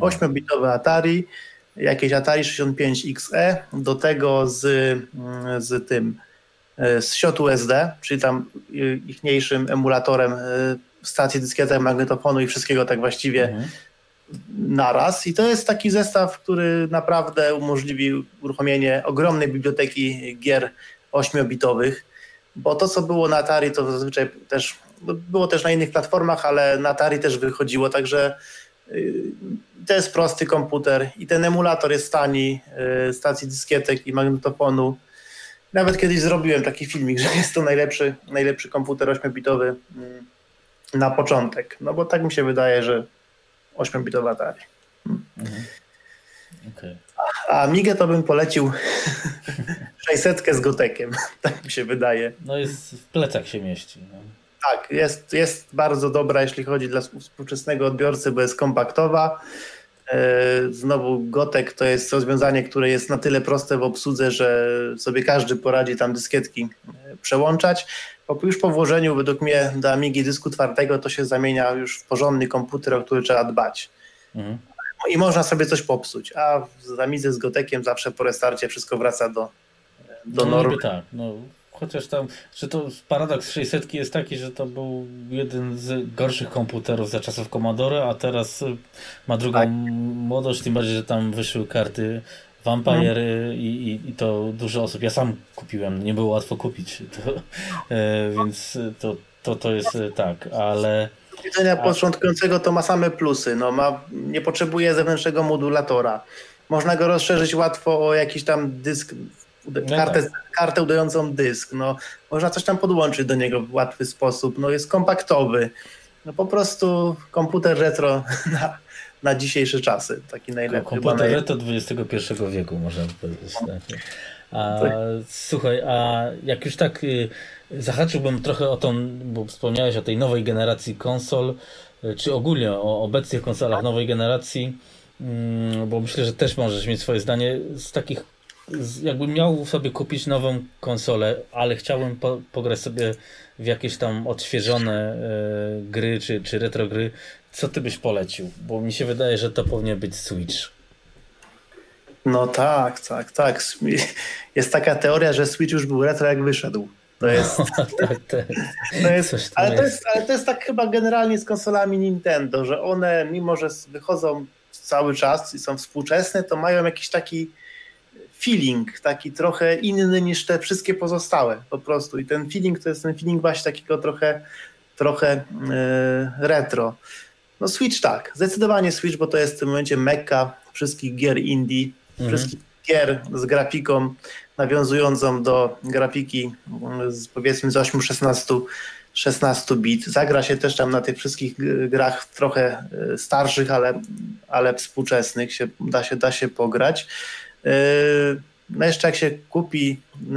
B: 8-bitowe Atari, jakieś Atari 65XE, do tego z, z tym, e, z siotu SD, czyli tam ichniejszym emulatorem e, stacji dyskietek, magnetofonu i wszystkiego tak właściwie mhm. naraz. I to jest taki zestaw, który naprawdę umożliwi uruchomienie ogromnej biblioteki gier 8-bitowych, bo to, co było na Atari, to zazwyczaj też no, było też na innych platformach, ale na Atari też wychodziło, także to jest prosty komputer i ten emulator jest tani, y, stacji dyskietek i magnetofonu. Nawet kiedyś zrobiłem taki filmik, że jest to najlepszy, najlepszy komputer 8-bitowy mm, na początek. No bo tak mi się wydaje, że 8-bitowa dalej. Hmm. Mhm. Okay. A Migę to bym polecił 600 z gotekiem, tak mi się wydaje.
A: No jest w plecach się mieści. No.
B: Tak, jest, jest bardzo dobra, jeśli chodzi dla współczesnego odbiorcy, bo jest kompaktowa. E, znowu Gotek to jest rozwiązanie, które jest na tyle proste w obsłudze, że sobie każdy poradzi tam dyskietki e, przełączać. Już po włożeniu według mnie do Amigi dysku twardego to się zamienia już w porządny komputer, o który trzeba dbać. Mhm. I można sobie coś popsuć, a w Amidze z Gotekiem zawsze po restarcie wszystko wraca do, do
A: no,
B: normy.
A: tak, no chociaż tam, że to paradoks 600 jest taki, że to był jeden z gorszych komputerów za czasów Commodore, a teraz y, ma drugą tak. młodość, tym bardziej, że tam wyszły karty Vampire hmm. i, i, i, to dużo osób. Ja sam kupiłem, nie było łatwo kupić, to, e, więc to, to, to jest e, tak, ale.
B: widzenia początkującego to ma same plusy. No, ma, nie potrzebuje zewnętrznego modulatora. Można go rozszerzyć łatwo o jakiś tam dysk no kartę, tak. kartę udającą dysk. No, można coś tam podłączyć do niego w łatwy sposób. No, jest kompaktowy. No, po prostu komputer retro na, na dzisiejsze czasy. Taki najlepszy.
A: Komputer retro XXI wieku, można powiedzieć. No. Tak. A, tak. Słuchaj, a jak już tak y, zahaczyłbym trochę o tą, bo wspomniałeś o tej nowej generacji konsol, y, czy ogólnie o obecnych konsolach nowej generacji, mm, bo myślę, że też możesz mieć swoje zdanie z takich jakbym miał sobie kupić nową konsolę, ale chciałbym po, pograć sobie w jakieś tam odświeżone e, gry czy, czy retro gry, co ty byś polecił? Bo mi się wydaje, że to powinien być Switch.
B: No tak, tak, tak. Jest taka teoria, że Switch już był retro jak wyszedł. To jest. No, tak, tak. To jest ale, to jest, ale to jest tak chyba generalnie z konsolami Nintendo, że one, mimo że wychodzą cały czas i są współczesne, to mają jakiś taki feeling taki trochę inny niż te wszystkie pozostałe po prostu. I ten feeling to jest ten feeling właśnie takiego trochę, trochę yy, retro. No Switch tak, zdecydowanie Switch, bo to jest w tym momencie mekka wszystkich gier indie, mhm. wszystkich gier z grafiką nawiązującą do grafiki z, powiedzmy z 8-16 16 bit. Zagra się też tam na tych wszystkich grach trochę e, starszych, ale, ale współczesnych się, da, się, da się pograć. Yy, no jeszcze jak się kupi yy,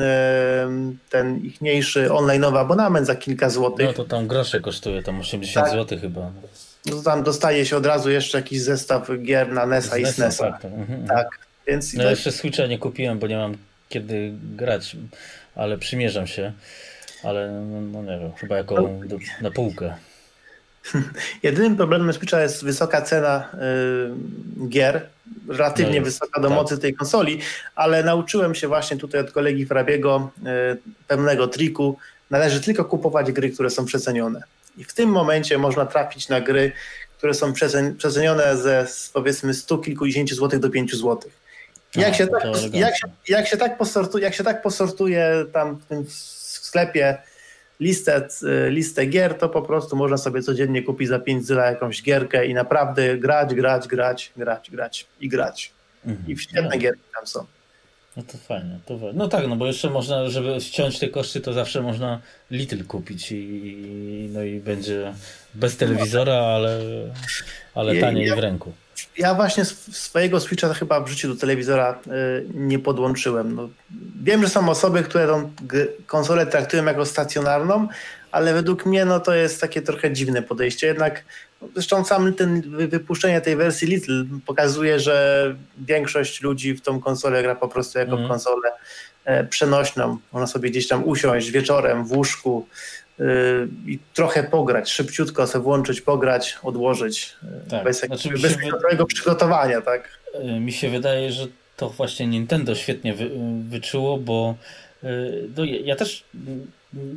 B: ten ichniejszy online'owy abonament za kilka złotych.
A: No to tam grosze kosztuje, tam 80 tak. zł chyba.
B: No to tam dostaje się od razu jeszcze jakiś zestaw gier na NES-a i SNES-a. Tak,
A: mhm. tak. Więc no to... jeszcze Switcha nie kupiłem, bo nie mam kiedy grać, ale przymierzam się. Ale no, no nie wiem, chyba jako no. na półkę.
B: Jedynym problemem Switcha jest wysoka cena y, gier, relatywnie no wysoka do tak. mocy tej konsoli, ale nauczyłem się właśnie tutaj od kolegi Frabiego y, pewnego triku. Należy tylko kupować gry, które są przecenione. I w tym momencie można trafić na gry, które są przecenione ze powiedzmy 100 kilkudziesięciu złotych do 5 złotych. Jak, się tak, jak, się, jak, się tak posortuje, jak się tak posortuje tam w tym sklepie listę, y, listę gier, to po prostu można sobie codziennie kupić za 5 zyla jakąś gierkę i naprawdę grać, grać, grać, grać, grać i grać. Mhm. I świetne no. gierki tam są.
A: No to fajnie, to fajnie. No tak, no bo jeszcze można, żeby ściąć te koszty, to zawsze można Little kupić i, no i będzie bez telewizora, ale, ale taniej w ręku
B: ja właśnie swojego Switcha chyba w życiu do telewizora y, nie podłączyłem. No, wiem, że są osoby, które tą konsolę traktują jako stacjonarną, ale według mnie no, to jest takie trochę dziwne podejście. Jednak no, zresztą sam ten wypuszczenie tej wersji Little pokazuje, że większość ludzi w tą konsolę gra po prostu jako mm. konsolę e, przenośną. Można sobie gdzieś tam usiąść wieczorem w łóżku, i trochę pograć, szybciutko sobie włączyć, pograć, odłożyć, y, tak. bez, znaczy, wy... przygotowania, tak?
A: Y, mi się wydaje, że to właśnie Nintendo świetnie wy, wyczuło, bo y, no, ja też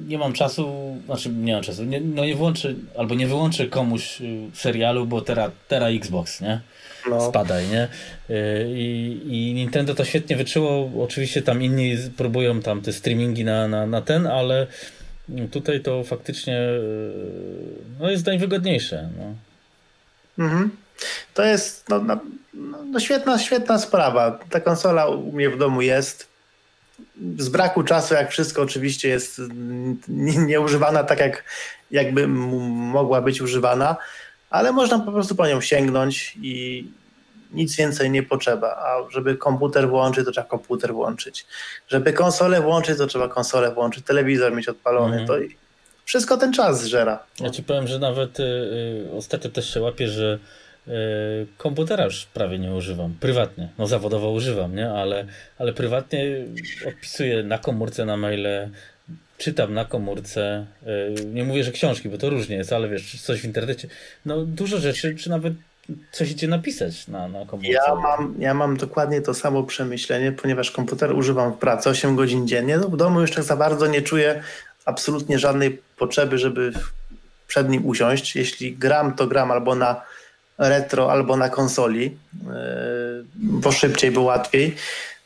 A: nie mam czasu, znaczy nie mam czasu, nie, no nie włączę, albo nie wyłączę komuś serialu, bo teraz tera Xbox, nie? No. Spadaj, nie? I, I Nintendo to świetnie wyczuło. Oczywiście tam inni próbują tam te streamingi na, na, na ten, ale Tutaj to faktycznie e, no jest najwygodniejsze. No.
B: Mhm. To jest no, no, no, świetna, świetna sprawa. Ta konsola u mnie w domu jest. z braku czasu, jak wszystko oczywiście jest nieużywana tak, jak jakby mogła być używana, ale można po prostu po nią sięgnąć i nic więcej nie potrzeba. A żeby komputer włączyć, to trzeba komputer włączyć. Żeby konsolę włączyć, to trzeba konsolę włączyć, telewizor mieć odpalony. Mm. To wszystko ten czas zżera.
A: Ja ci powiem, że nawet y, y, ostatnio też się łapię, że y, komputera już prawie nie używam. Prywatnie. No zawodowo używam, nie? Ale, ale prywatnie odpisuję na komórce, na maile, czytam na komórce. Y, nie mówię, że książki, bo to różnie jest, ale wiesz, coś w internecie. No dużo rzeczy, czy nawet coś idzie napisać na, na komórce.
B: Ja mam, ja mam dokładnie to samo przemyślenie, ponieważ komputer używam w pracy 8 godzin dziennie. No, w domu już tak za bardzo nie czuję absolutnie żadnej potrzeby, żeby przed nim usiąść. Jeśli gram, to gram albo na retro, albo na konsoli, yy, bo szybciej, bo łatwiej.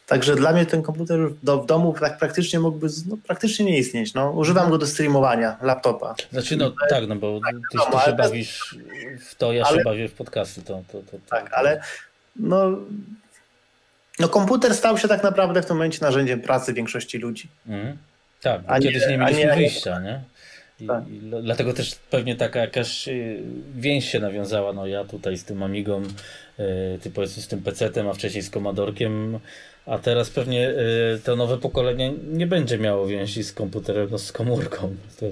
B: Także dla mnie ten komputer do, w domu tak praktycznie mógłby no, praktycznie nie istnieć. No. Używam go do streamowania laptopa.
A: Znaczy no tak, no bo tak, ty, ty się bawisz w to, ja ale, się bawię w podcasty. To, to, to, to,
B: tak, ale no, no komputer stał się tak naprawdę w tym momencie narzędziem pracy większości ludzi.
A: Mhm. Tak, bo kiedyś nie, nie mieliśmy nie, wyjścia, nie? I, tak. i dlatego też pewnie taka jakaś y, więź się nawiązała. No ja tutaj z tym Amigą, ty powiedzmy z tym PC-tem, a wcześniej z Commodorkiem a teraz pewnie y, to nowe pokolenie nie będzie miało więzi z komputerem, no z komórką. To,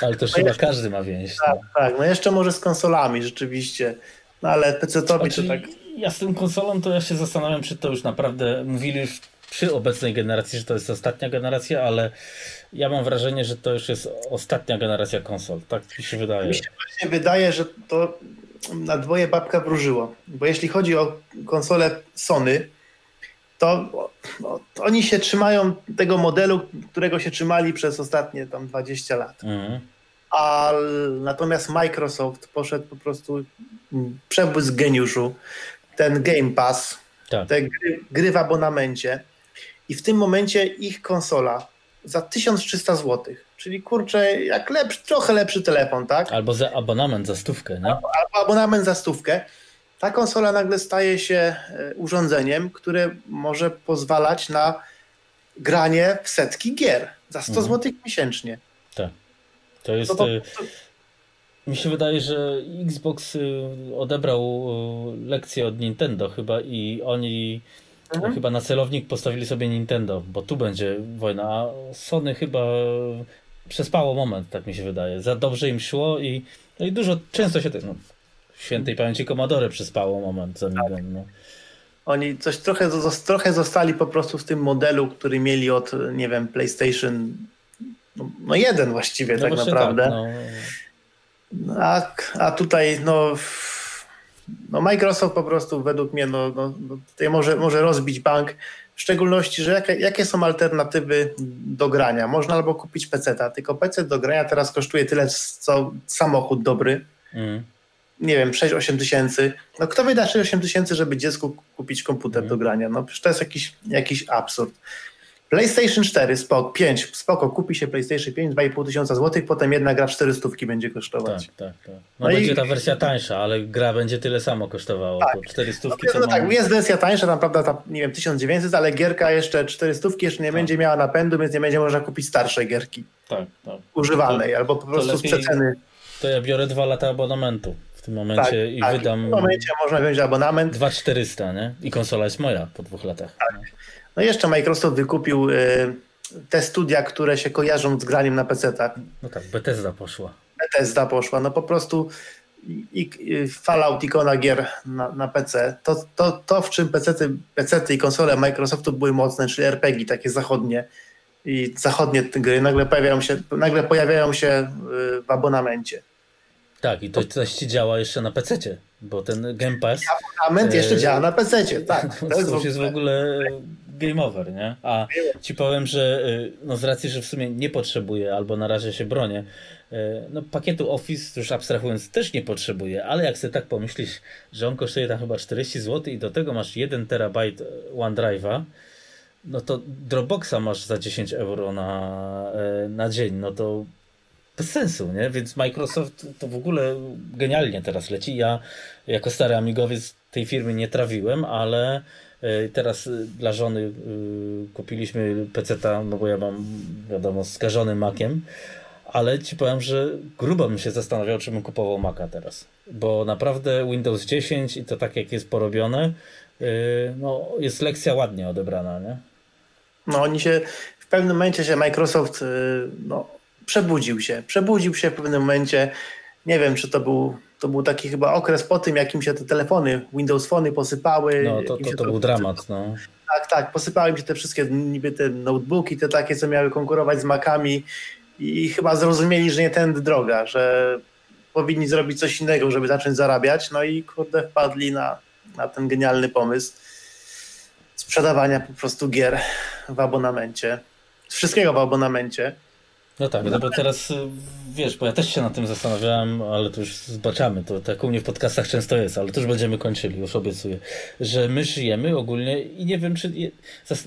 A: ale to no chyba jeszcze, każdy ma więź.
B: Tak, no. tak, no jeszcze może z konsolami rzeczywiście. No ale PC-towi to tak.
A: Ja z tą konsolą to ja się zastanawiam, czy to już naprawdę mówili już przy obecnej generacji, że to jest ostatnia generacja, ale ja mam wrażenie, że to już jest ostatnia generacja konsol. Tak mi się wydaje.
B: Mi się właśnie wydaje, że to na dwoje babka wróżyło. Bo jeśli chodzi o konsolę Sony, to, no, to, oni się trzymają tego modelu, którego się trzymali przez ostatnie tam 20 lat. Mhm. A natomiast Microsoft poszedł po prostu przebłysk geniuszu, ten Game Pass, tak. te gry, gry w abonamencie i w tym momencie ich konsola za 1300 zł, czyli kurczę, jak lepszy, trochę lepszy telefon, tak?
A: Albo za abonament za stówkę, nie?
B: Albo, albo abonament za stówkę ta konsola nagle staje się e, urządzeniem, które może pozwalać na granie w setki gier za 100 mhm. zł miesięcznie.
A: Tak. To jest. To, to, e, to... Mi się wydaje, że Xbox e, odebrał lekcję od Nintendo chyba i oni mhm. chyba na celownik postawili sobie Nintendo, bo tu będzie wojna, a Sony chyba przespało moment, tak mi się wydaje. Za dobrze im szło i, no i dużo, często się, no, świętej pamięci Commodore przyspało moment z Amigą. Tak. No.
B: Oni coś trochę, trochę zostali po prostu w tym modelu, który mieli od, nie wiem, PlayStation no, no jeden właściwie no tak naprawdę. Tak, no. a, a tutaj no, no Microsoft po prostu według mnie no, no, no, tutaj może, może rozbić bank, w szczególności, że jakie, jakie są alternatywy do grania? Można albo kupić PC, tylko PC do grania teraz kosztuje tyle, co samochód dobry. Mm nie wiem, 6-8 tysięcy. No kto wyda 6-8 tysięcy, żeby dziecku kupić komputer do mhm. grania? No przecież to jest jakiś, jakiś absurd. PlayStation 4, spoko, 5, spoko, kupi się PlayStation 5, 2,5 tysiąca złotych, potem jedna gra w 400 będzie kosztować.
A: Tak, tak, tak. No, no będzie i... ta wersja tańsza, ale gra będzie tyle samo kosztowała, tak. 400
B: no, no tak, jest wersja tańsza, tam prawda, ta, nie wiem, 1900, ale gierka jeszcze 400 jeszcze nie tak. będzie miała napędu, więc nie będzie można kupić starszej gierki.
A: Tak, tak.
B: Używanej, to, albo po prostu lepiej, z przeceny.
A: To ja biorę dwa lata abonamentu w tym momencie tak, i tak. wydam.
B: W tym momencie można wziąć abonament.
A: 2400, nie? I konsola jest moja po dwóch latach. Tak.
B: No jeszcze Microsoft wykupił y, te studia, które się kojarzą z graniem na PC-tach.
A: No tak, Bethesda poszła.
B: Bethesda poszła. No po prostu i, i Fallout, ikona gier na, na PC. To, to, to, w czym PC, PC i konsole Microsoftu były mocne, czyli RPG, takie zachodnie i zachodnie gry nagle pojawiają się, nagle pojawiają się y, w abonamencie.
A: Tak, i to coś ci działa jeszcze na PC, bo ten Game Pass.
B: Abonament jeszcze e... działa na PC, tak.
A: To, to jest w ogóle game over, nie? A ci powiem, że e, no z racji, że w sumie nie potrzebuję albo na razie się bronię, e, no pakietu Office już abstrahując też nie potrzebuję, ale jak sobie tak pomyślisz, że on kosztuje tam chyba 40 zł i do tego masz 1 terabajt OneDrive'a, no to Dropboxa masz za 10 euro na, na dzień, no to bez sensu, nie? Więc Microsoft to w ogóle genialnie teraz leci. Ja jako stary amigowiec tej firmy nie trawiłem, ale Teraz dla żony kupiliśmy PC-ta, no bo ja mam wiadomo skażony Maciem, ale ci powiem, że grubo bym się zastanawiał, czy bym kupował Maca teraz. Bo naprawdę Windows 10 i to tak jak jest porobione, no jest lekcja ładnie odebrana, nie?
B: No oni się, w pewnym momencie się Microsoft no, przebudził się. Przebudził się w pewnym momencie. Nie wiem, czy to był, to był taki chyba okres po tym, jakim się te telefony, Windows Phony posypały.
A: No to, to, to, to był dramat, no.
B: Tak, tak, posypały mi się te wszystkie niby te notebooki, te takie, co miały konkurować z Macami i chyba zrozumieli, że nie tędy droga, że powinni zrobić coś innego, żeby zacząć zarabiać, no i kurde wpadli na, na ten genialny pomysł sprzedawania po prostu gier w abonamencie, wszystkiego w abonamencie.
A: No tak, no bo teraz y, wiesz, bo ja też się nad tym zastanawiałem, ale to już zobaczymy, to tak u mnie w podcastach często jest, ale to już będziemy kończyli, już obiecuję, że my żyjemy ogólnie i nie wiem, czy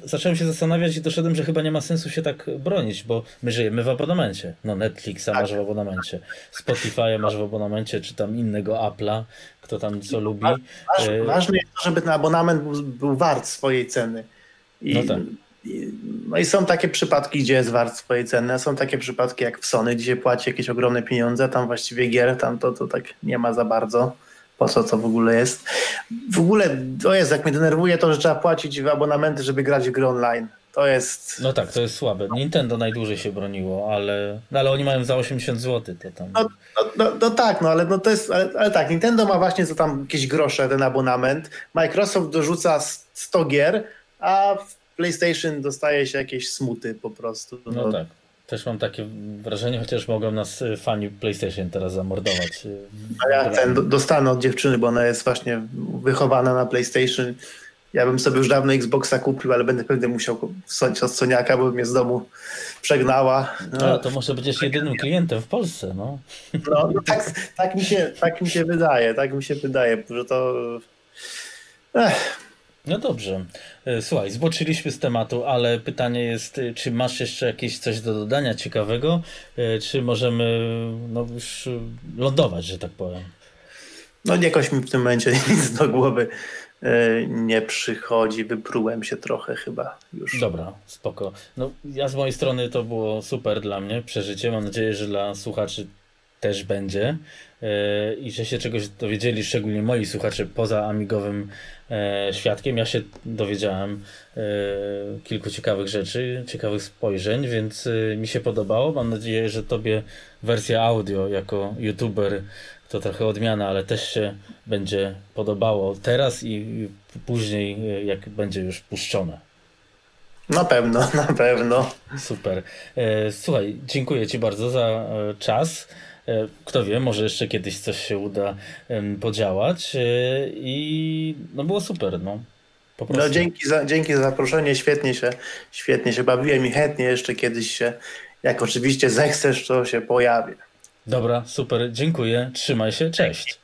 A: zacząłem się zastanawiać i doszedłem, że chyba nie ma sensu się tak bronić, bo my żyjemy w abonamencie. No Netflixa tak. masz w abonamencie, Spotify'a masz w abonamencie, czy tam innego Apple'a, kto tam co lubi. Waż,
B: e, ważne jest to, żeby ten abonament był, był wart swojej ceny. I no tak. No i są takie przypadki, gdzie jest wart swojej ceny, są takie przypadki jak w Sony, gdzie płaci jakieś ogromne pieniądze, tam właściwie gier, tam to, to tak nie ma za bardzo. Po co to w ogóle jest? W ogóle, to jest, jak mnie denerwuje to, że trzeba płacić w abonamenty, żeby grać w gry online. To jest...
A: No tak, to jest słabe. Nintendo najdłużej się broniło, ale, no ale oni mają za 80 zł. To tam...
B: no, no, no, no tak, no ale, no to jest, ale, ale, tak, Nintendo ma właśnie za tam jakieś grosze ten abonament, Microsoft dorzuca 100 gier, a PlayStation dostaje się jakieś smuty po prostu.
A: No, no tak. Też mam takie wrażenie, chociaż mogą nas y, fani PlayStation teraz zamordować. Y,
B: A ja ten dostanę od dziewczyny, bo ona jest właśnie wychowana na PlayStation. Ja bym sobie już dawno Xboxa kupił, ale będę pewnie musiał wsąć od Soniaka, bo mnie z domu przegnała.
A: No. A, to może będziesz jedynym klientem w Polsce, no.
B: No, no tak, tak, mi się, tak mi się wydaje, tak mi się wydaje, że to...
A: Ech, no dobrze. E, słuchaj, zboczyliśmy z tematu, ale pytanie jest, e, czy masz jeszcze jakieś coś do dodania ciekawego, e, czy możemy no, już lądować, że tak powiem?
B: No jakoś mi w tym momencie nic do głowy nie przychodzi. Wyprułem się trochę chyba już.
A: Dobra, spoko. No ja z mojej strony to było super dla mnie przeżycie. Mam nadzieję, że dla słuchaczy też będzie i że się czegoś dowiedzieli, szczególnie moi słuchacze poza amigowym świadkiem. Ja się dowiedziałem e, kilku ciekawych rzeczy, ciekawych spojrzeń, więc e, mi się podobało. Mam nadzieję, że Tobie wersja audio jako youtuber to trochę odmiana, ale też się będzie podobało teraz i później, jak będzie już puszczone.
B: Na pewno, na pewno.
A: Super. Słuchaj, dziękuję Ci bardzo za czas. E, kto wie, może jeszcze kiedyś coś się uda podziałać e, i no było super, no.
B: No dzięki za, dzięki za zaproszenie, świetnie się, świetnie się bawiłem i chętnie jeszcze kiedyś się, jak oczywiście zechcesz, to się pojawię.
A: Dobra, super, dziękuję, trzymaj się, cześć.